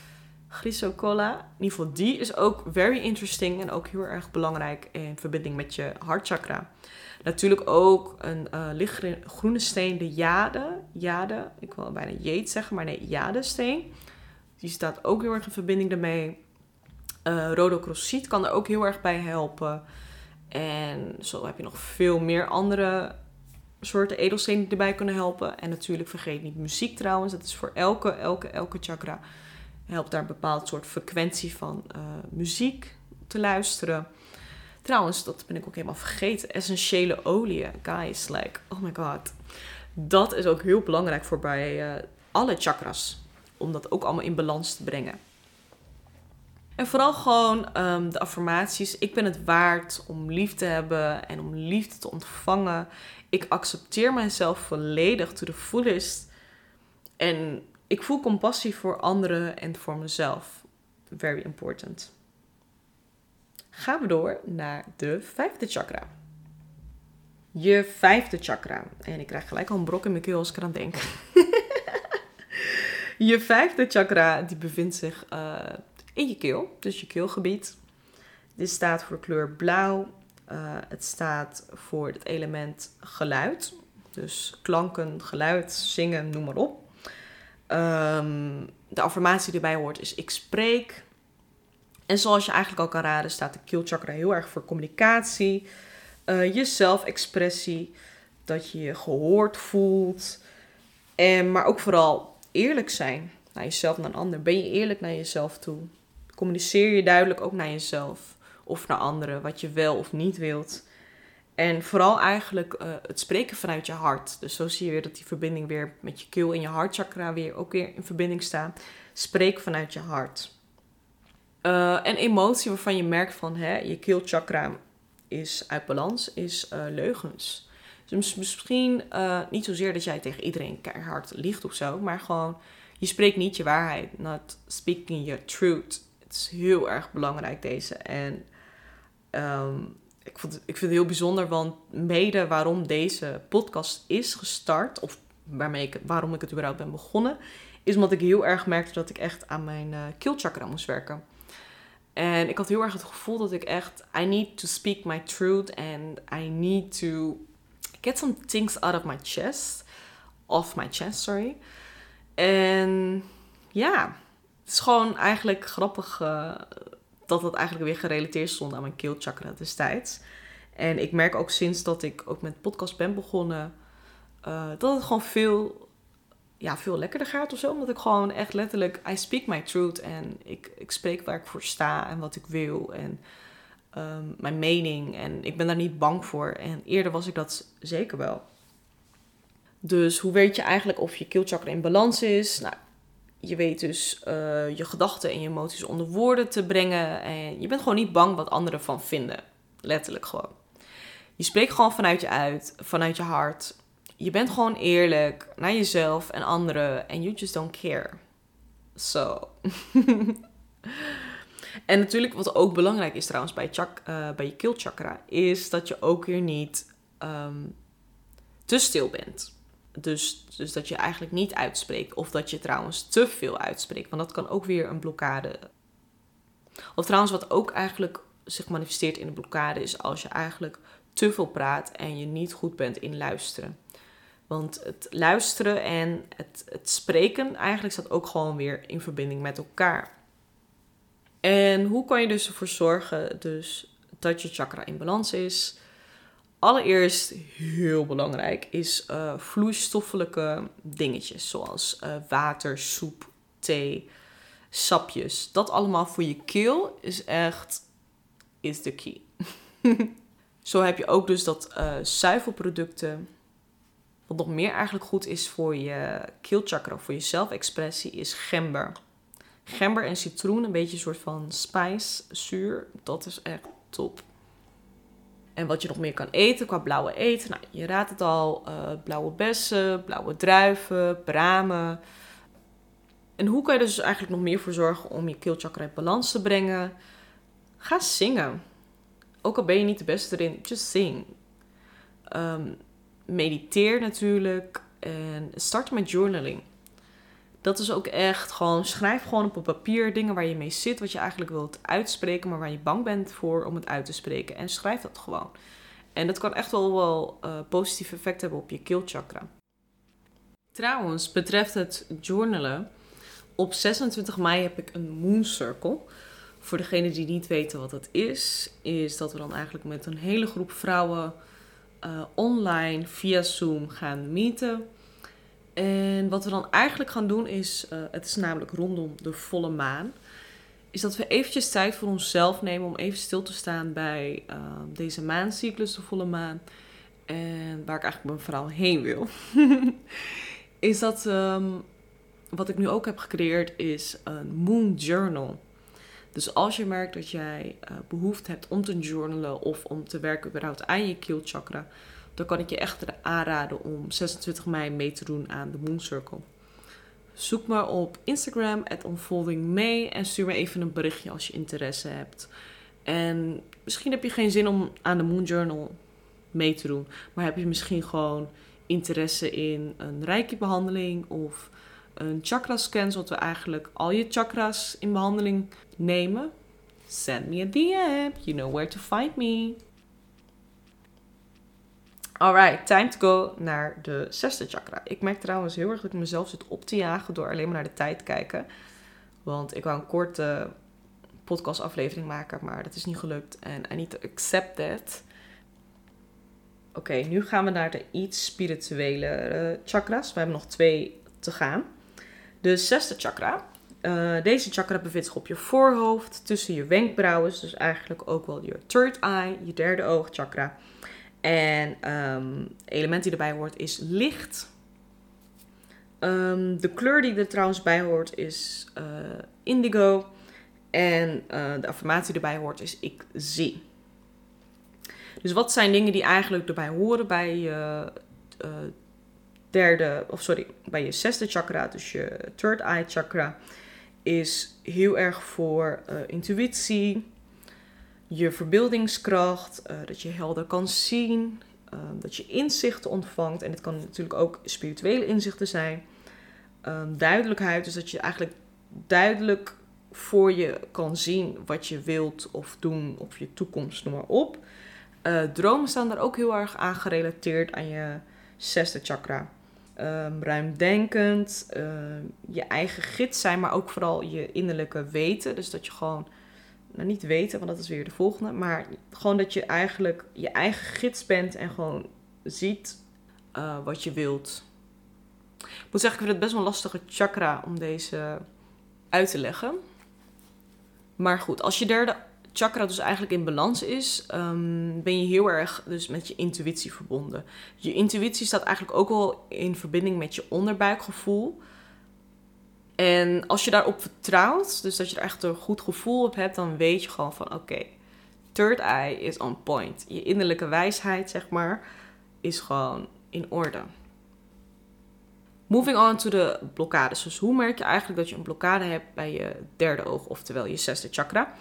chrysocolla, in ieder geval die is ook very interesting en ook heel erg belangrijk in verbinding met je hartchakra. Natuurlijk ook een uh, lichtgroene steen, de jade. Jade, ik wil bijna jeet zeggen, maar nee, jadesteen. Die staat ook heel erg in verbinding daarmee. Uh, rhodocrosiet kan er ook heel erg bij helpen. En zo heb je nog veel meer andere soorten edelstenen die erbij kunnen helpen. En natuurlijk vergeet niet muziek trouwens. Dat is voor elke, elke, elke chakra helpt daar een bepaald soort frequentie van uh, muziek te luisteren. Trouwens, dat ben ik ook helemaal vergeten. Essentiële oliën. Guys, like, oh my god. Dat is ook heel belangrijk voor bij uh, alle chakras. Om dat ook allemaal in balans te brengen. En vooral gewoon um, de affirmaties. Ik ben het waard om lief te hebben en om liefde te ontvangen. Ik accepteer mijzelf volledig to the fullest. En ik voel compassie voor anderen en voor mezelf. Very important. Gaan we door naar de vijfde chakra. Je vijfde chakra. En ik krijg gelijk al een brok in mijn keel als ik eraan denk. [LAUGHS] je vijfde chakra die bevindt zich uh, in je keel, dus je keelgebied. Dit staat voor kleur blauw. Uh, het staat voor het element geluid. Dus klanken, geluid, zingen, noem maar op. Um, de affirmatie die erbij hoort is ik spreek. En zoals je eigenlijk al kan raden staat de keelchakra heel erg voor communicatie. Uh, je zelfexpressie. Dat je je gehoord voelt. En, maar ook vooral eerlijk zijn naar jezelf en naar een ander. Ben je eerlijk naar jezelf toe? communiceer je duidelijk ook naar jezelf of naar anderen wat je wel of niet wilt. En vooral eigenlijk uh, het spreken vanuit je hart. Dus zo zie je weer dat die verbinding weer met je keel en je hartchakra weer ook weer in verbinding staan. Spreek vanuit je hart. Uh, een emotie waarvan je merkt van hè, je keelchakra is uit balans, is uh, leugens. Dus misschien niet zozeer dat jij tegen iedereen keihard liegt of zo, maar gewoon je spreekt niet je waarheid. Not speaking your truth. Het is heel erg belangrijk deze. En um, ik, vond ik vind het heel bijzonder, want mede waarom deze podcast is gestart, of waarmee ik, waarom ik het überhaupt ben begonnen, is omdat ik heel erg merkte dat ik echt aan mijn uh, keelchakra moest werken. En ik had heel erg het gevoel dat ik echt, I need to speak my truth and I need to get some things out of my chest. Off my chest, sorry. En ja, het is gewoon eigenlijk grappig uh, dat het eigenlijk weer gerelateerd stond aan mijn keelchakra destijds. En ik merk ook sinds dat ik ook met podcast ben begonnen, uh, dat het gewoon veel, ja, veel lekkerder gaat of zo. Omdat ik gewoon echt letterlijk, I speak my truth. En ik, ik spreek waar ik voor sta en wat ik wil. En um, mijn mening. En ik ben daar niet bang voor. En eerder was ik dat zeker wel. Dus hoe weet je eigenlijk of je keelchakra in balans is? Nou, je weet dus uh, je gedachten en je emoties onder woorden te brengen. En je bent gewoon niet bang wat anderen van vinden. Letterlijk gewoon. Je spreekt gewoon vanuit je uit, vanuit je hart. Je bent gewoon eerlijk naar jezelf en anderen. En you just don't care. So. [LAUGHS] en natuurlijk, wat ook belangrijk is trouwens bij, chak, uh, bij je keelchakra, is dat je ook weer niet um, te stil bent. Dus, dus dat je eigenlijk niet uitspreekt. Of dat je trouwens te veel uitspreekt. Want dat kan ook weer een blokkade. Of trouwens, wat ook eigenlijk zich manifesteert in een blokkade is als je eigenlijk te veel praat en je niet goed bent in luisteren. Want het luisteren en het, het spreken eigenlijk staat ook gewoon weer in verbinding met elkaar. En hoe kan je dus ervoor zorgen dus dat je chakra in balans is? Allereerst, heel belangrijk, is uh, vloeistoffelijke dingetjes. Zoals uh, water, soep, thee. sapjes. Dat allemaal voor je keel is echt is de key. [LAUGHS] Zo heb je ook dus dat uh, zuivelproducten. Wat nog meer eigenlijk goed is voor je keelchakra, voor je zelfexpressie, is gember. Gember en citroen, een beetje een soort van spice, zuur. Dat is echt top. En wat je nog meer kan eten qua blauwe eten. Nou, je raadt het al. Uh, blauwe bessen, blauwe druiven, bramen. En hoe kan je dus eigenlijk nog meer voor zorgen om je keelchakra in balans te brengen? Ga zingen. Ook al ben je niet de beste erin, just sing. Um, mediteer natuurlijk. En start met journaling. Dat is ook echt gewoon, schrijf gewoon op papier dingen waar je mee zit, wat je eigenlijk wilt uitspreken, maar waar je bang bent voor om het uit te spreken. En schrijf dat gewoon. En dat kan echt wel wel uh, positief effect hebben op je keelchakra. Trouwens, betreft het journalen, op 26 mei heb ik een Moon Circle. Voor degenen die niet weten wat dat is, is dat we dan eigenlijk met een hele groep vrouwen uh, online via Zoom gaan meeten. En wat we dan eigenlijk gaan doen is, uh, het is namelijk rondom de volle maan, is dat we eventjes tijd voor onszelf nemen om even stil te staan bij uh, deze maancyclus, de volle maan. En waar ik eigenlijk mijn verhaal heen wil. [LAUGHS] is dat um, wat ik nu ook heb gecreëerd is een Moon Journal. Dus als je merkt dat jij uh, behoefte hebt om te journalen of om te werken überhaupt aan je keelchakra, dan kan ik je echt aanraden om 26 mei mee te doen aan de Moon Circle. Zoek me op Instagram, @unfoldingmay en stuur me even een berichtje als je interesse hebt. En misschien heb je geen zin om aan de Moon Journal mee te doen, maar heb je misschien gewoon interesse in een reiki-behandeling of een chakra scan, zodat we eigenlijk al je chakras in behandeling nemen. Send me a DM. You know where to find me. Alright, time to go naar de zesde chakra. Ik merk trouwens heel erg dat ik mezelf zit op te jagen door alleen maar naar de tijd te kijken. Want ik wou een korte podcastaflevering maken, maar dat is niet gelukt. En I need to accept that. Oké, nu gaan we naar de iets spirituele chakras. We hebben nog twee te gaan. De zesde chakra. Uh, deze chakra bevindt zich op je voorhoofd, tussen je wenkbrauwen. Dus eigenlijk ook wel je third eye, je derde oogchakra. En um, element die erbij hoort is licht. Um, de kleur die er trouwens bij hoort is uh, indigo. En uh, de affirmatie die erbij hoort is ik zie. Dus wat zijn dingen die eigenlijk erbij horen bij je derde, of sorry, bij je zesde chakra, dus je third eye chakra, is heel erg voor uh, intuïtie, je verbeeldingskracht, uh, dat je helder kan zien, uh, dat je inzichten ontvangt. En dit kan natuurlijk ook spirituele inzichten zijn. Um, duidelijkheid, dus dat je eigenlijk duidelijk voor je kan zien wat je wilt of doen of je toekomst, noem maar op. Uh, dromen staan daar ook heel erg aan gerelateerd aan je zesde chakra. Um, ruimdenkend, uh, je eigen gids zijn, maar ook vooral je innerlijke weten. Dus dat je gewoon nou niet weten, want dat is weer de volgende, maar gewoon dat je eigenlijk je eigen gids bent en gewoon ziet uh, wat je wilt. Ik moet zeggen, ik vind het best wel een lastige chakra om deze uit te leggen. Maar goed, als je derde chakra dus eigenlijk in balans is, um, ben je heel erg dus met je intuïtie verbonden. Je intuïtie staat eigenlijk ook wel in verbinding met je onderbuikgevoel. En als je daarop vertrouwt, dus dat je er echt een goed gevoel op hebt, dan weet je gewoon van oké, third eye is on point. Je innerlijke wijsheid, zeg maar, is gewoon in orde. Moving on to de blokkades. Dus hoe merk je eigenlijk dat je een blokkade hebt bij je derde oog, oftewel je zesde chakra?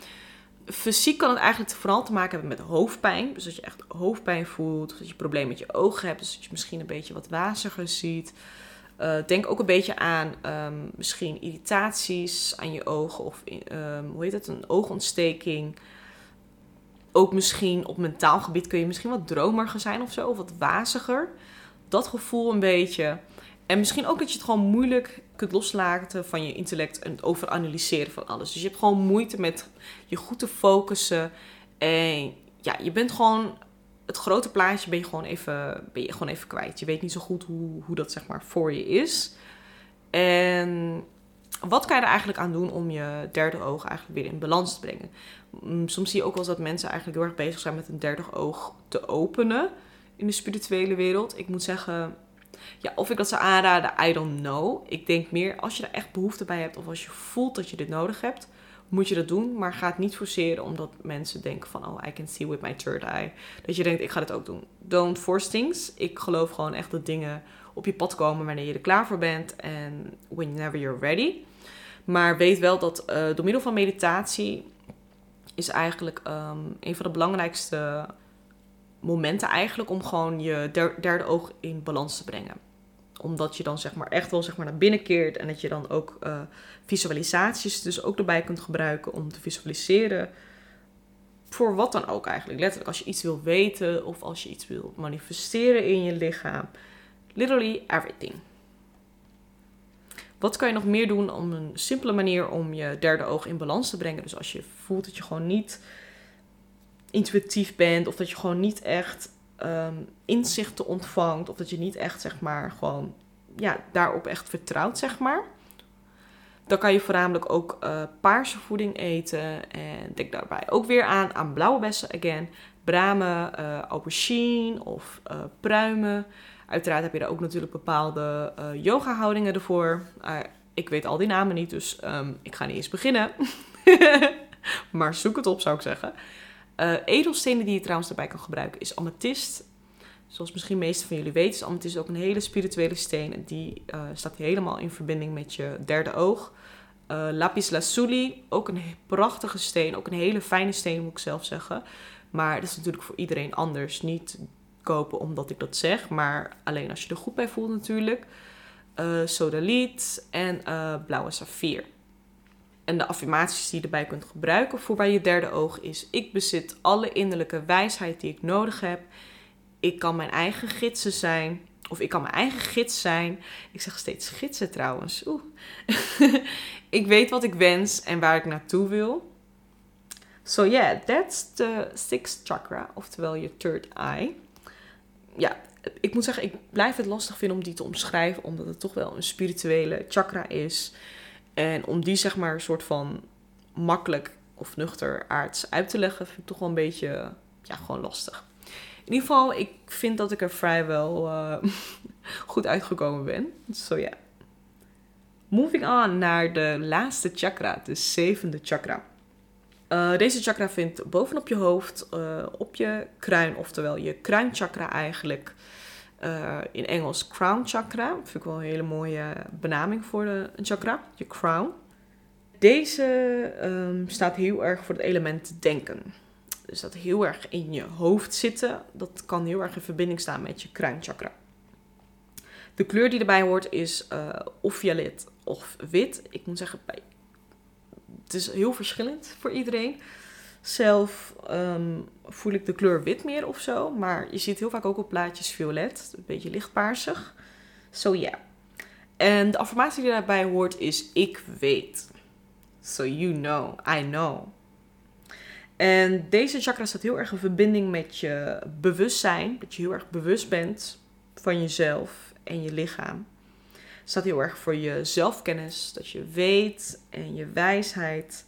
Fysiek kan het eigenlijk vooral te maken hebben met hoofdpijn. Dus dat je echt hoofdpijn voelt, dat je problemen met je ogen hebt, dus dat je misschien een beetje wat waziger ziet. Uh, denk ook een beetje aan um, misschien irritaties aan je ogen of um, hoe heet het, een oogontsteking. Ook misschien op mentaal gebied kun je misschien wat dromiger zijn of zo, of wat waziger. Dat gevoel een beetje. En misschien ook dat je het gewoon moeilijk kunt loslaten van je intellect en het overanalyseren van alles. Dus je hebt gewoon moeite met je goed te focussen. En ja, je bent gewoon het grote plaatje ben je gewoon even, ben je gewoon even kwijt. Je weet niet zo goed hoe, hoe dat zeg maar voor je is. En wat kan je er eigenlijk aan doen om je derde oog eigenlijk weer in balans te brengen? Mm, soms zie je ook wel dat mensen eigenlijk heel erg bezig zijn met een derde oog te openen in de spirituele wereld. Ik moet zeggen, ja, of ik dat zou aanraden, I don't know. Ik denk meer als je er echt behoefte bij hebt of als je voelt dat je dit nodig hebt, moet je dat doen. Maar ga het niet forceren omdat mensen denken van, oh, I can see with my third eye. Dat je denkt, ik ga dit ook doen. Don't force things. Ik geloof gewoon echt dat dingen op je pad komen wanneer je er klaar voor bent en whenever you're ready. Maar weet wel dat uh, door middel van meditatie is eigenlijk um, een van de belangrijkste momenten eigenlijk om gewoon je derde oog in balans te brengen. Omdat je dan zeg maar echt wel zeg maar naar binnen keert en dat je dan ook uh, visualisaties dus ook erbij kunt gebruiken om te visualiseren. Voor wat dan ook eigenlijk. Letterlijk als je iets wil weten of als je iets wil manifesteren in je lichaam. Literally everything. Wat kan je nog meer doen om een simpele manier om je derde oog in balans te brengen? Dus als je voelt dat je gewoon niet intuïtief bent of dat je gewoon niet echt um, inzichten ontvangt of dat je niet echt zeg maar gewoon ja, daarop echt vertrouwt zeg maar. Dan kan je voornamelijk ook uh, paarse voeding eten en denk daarbij ook weer aan aan blauwe bessen again, bramen, uh, aubergine of uh, pruimen. Uiteraard heb je daar ook natuurlijk bepaalde yoga houdingen ervoor. ik weet al die namen niet, dus um, ik ga niet eens beginnen. [LAUGHS] maar zoek het op zou ik zeggen. Uh, edelstenen die je trouwens daarbij kan gebruiken is amethyst. Zoals misschien de meeste van jullie weten is amethyst ook een hele spirituele steen. En die uh, staat helemaal in verbinding met je derde oog. Uh, lapis lazuli, ook een prachtige steen. Ook een hele fijne steen moet ik zelf zeggen. Maar dat is natuurlijk voor iedereen anders. Niet kopen omdat ik dat zeg, maar alleen als je er goed bij voelt natuurlijk. Sodaliet en blauwe saffier. En de affirmaties die je erbij kunt gebruiken voor bij je derde oog is: Ik bezit alle innerlijke wijsheid die ik nodig heb. Ik kan mijn eigen gidsen zijn. Of ik kan mijn eigen gids zijn. Ik zeg steeds gidsen trouwens. Oeh. [LAUGHS] ik weet wat ik wens en waar ik naartoe wil. So yeah, that's the sixth chakra, oftewel je third eye. Ja, ik moet zeggen, ik blijf het lastig vinden om die te omschrijven, omdat het toch wel een spirituele chakra is. En om die zeg maar een soort van makkelijk of nuchter aards uit te leggen, vind ik toch wel een beetje, ja, gewoon lastig. In ieder geval, ik vind dat ik er vrijwel uh, [LAUGHS] goed uitgekomen ben. So ja. Moving on naar de laatste chakra, de zevende chakra. Uh, deze chakra vindt bovenop je hoofd, uh, op je kruin, oftewel je kruinchakra eigenlijk. Uh, in Engels crown chakra. Vind ik wel een hele mooie benaming voor de, een chakra, je crown. Deze um, staat heel erg voor het element denken. Dus dat heel erg in je hoofd zitten, dat kan heel erg in verbinding staan met je kruinchakra. De kleur die erbij hoort is uh, of violet of wit. Ik moet zeggen, het is heel verschillend voor iedereen. Zelf um, voel ik de kleur wit meer of zo. Maar je ziet heel vaak ook op plaatjes violet. Een beetje lichtpaarsig. So ja. Yeah. En de affirmatie die daarbij hoort is ik weet. So you know, I know. En deze chakra staat heel erg in verbinding met je bewustzijn. Dat je heel erg bewust bent van jezelf en je lichaam. Het staat heel erg voor je zelfkennis. Dat je weet en je wijsheid.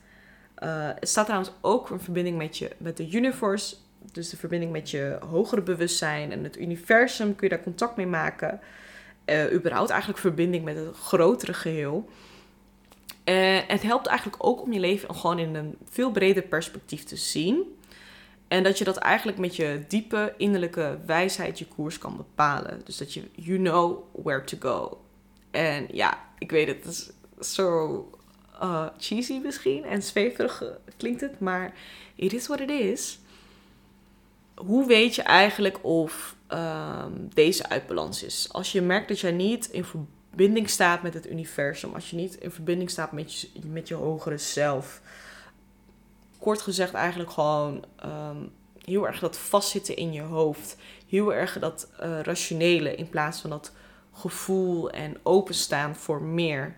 Uh, het staat trouwens ook in verbinding met, je, met de universe. Dus de verbinding met je hogere bewustzijn en het universum. Kun je daar contact mee maken. Uh, überhaupt eigenlijk verbinding met het grotere geheel. Uh, het helpt eigenlijk ook om je leven gewoon in een veel breder perspectief te zien. En dat je dat eigenlijk met je diepe innerlijke wijsheid je koers kan bepalen. Dus dat je, you know where to go. En ja, ik weet het, het is zo uh, cheesy misschien en zweverig klinkt het, maar it is what it is. Hoe weet je eigenlijk of um, deze uit balans is? Als je merkt dat jij niet in verbinding staat met het universum, als je niet in verbinding staat met je, met je hogere zelf. Kort gezegd eigenlijk gewoon um, heel erg dat vastzitten in je hoofd. Heel erg dat uh, rationele in plaats van dat gevoel en openstaan voor meer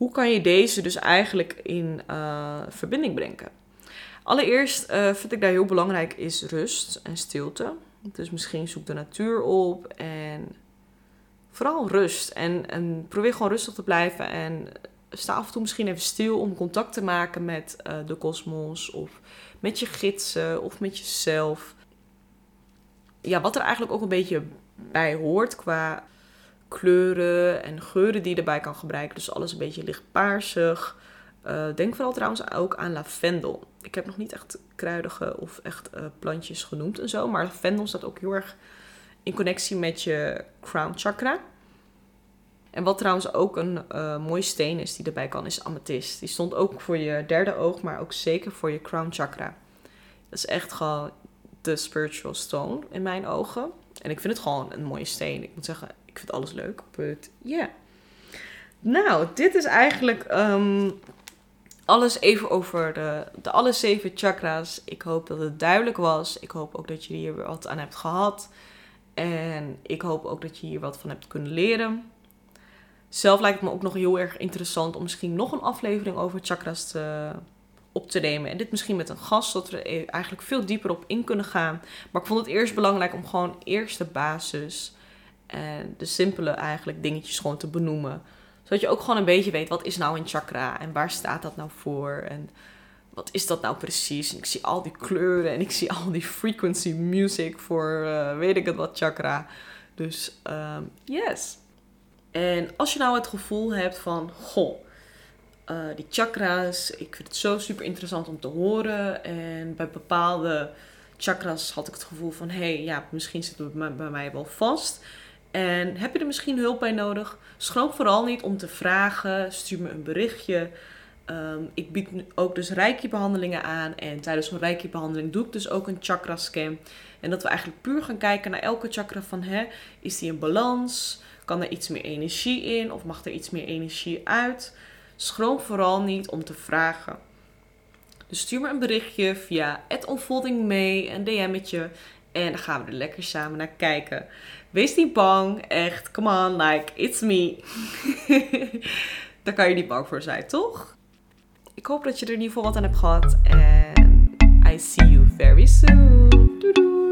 hoe kan je deze dus eigenlijk in uh, verbinding brengen? Allereerst uh, vind ik daar heel belangrijk is rust en stilte. Dus misschien zoek de natuur op en vooral rust. En, en probeer gewoon rustig te blijven. En sta af en toe misschien even stil om contact te maken met uh, de kosmos. Of met je gidsen of met jezelf. Ja, wat er eigenlijk ook een beetje bij hoort qua kleuren en geuren die je erbij kan gebruiken. Dus alles een beetje lichtpaarsig. Uh, denk vooral trouwens ook aan lavendel. Ik heb nog niet echt kruidige of echt uh, plantjes genoemd en zo. Maar lavendel staat ook heel erg in connectie met je crown chakra. En wat trouwens ook een uh, mooie steen is die erbij kan, is amethyst. Die stond ook voor je derde oog, maar ook zeker voor je crown chakra. Dat is echt gewoon de spiritual stone in mijn ogen. En ik vind het gewoon een mooie steen. Ik moet zeggen, vind alles leuk. But yeah. Nou, dit is eigenlijk um, alles even over de, de alle zeven chakra's. Ik hoop dat het duidelijk was. Ik hoop ook dat je hier weer wat aan hebt gehad. En ik hoop ook dat je hier wat van hebt kunnen leren. Zelf lijkt het me ook nog heel erg interessant om misschien nog een aflevering over chakra's op te nemen. En dit misschien met een gast, zodat we er eigenlijk veel dieper op in kunnen gaan. Maar ik vond het eerst belangrijk om gewoon eerst de basis en de simpele eigenlijk dingetjes gewoon te benoemen. Zodat je ook gewoon een beetje weet, wat is nou een chakra en waar staat dat nou voor? En wat is dat nou precies? En ik zie al die kleuren en ik zie al die frequency music voor uh, weet ik het wat chakra. Dus um, yes. En als je nou het gevoel hebt van, goh, uh, die chakra's, ik vind het zo super interessant om te horen. En bij bepaalde chakras had ik het gevoel van, hé, hey, ja, misschien zit het bij mij wel vast. En heb je er misschien hulp bij nodig? Schroom vooral niet om te vragen. Stuur me een berichtje. Um, ik bied ook dus reiki-behandelingen aan. En tijdens een reiki-behandeling doe ik dus ook een chakra-scan. En dat we eigenlijk puur gaan kijken naar elke chakra van... Hè, is die in balans? Kan er iets meer energie in? Of mag er iets meer energie uit? Schroom vooral niet om te vragen. Dus stuur me een berichtje via het Unfolding mee, een DM'tje. En dan gaan we er lekker samen naar kijken. Wees niet bang, echt. Come on, like, it's me. [LAUGHS] Daar kan je niet bang voor zijn, toch? Ik hoop dat je er in ieder geval wat aan hebt gehad. En I see you very soon. Doei doei.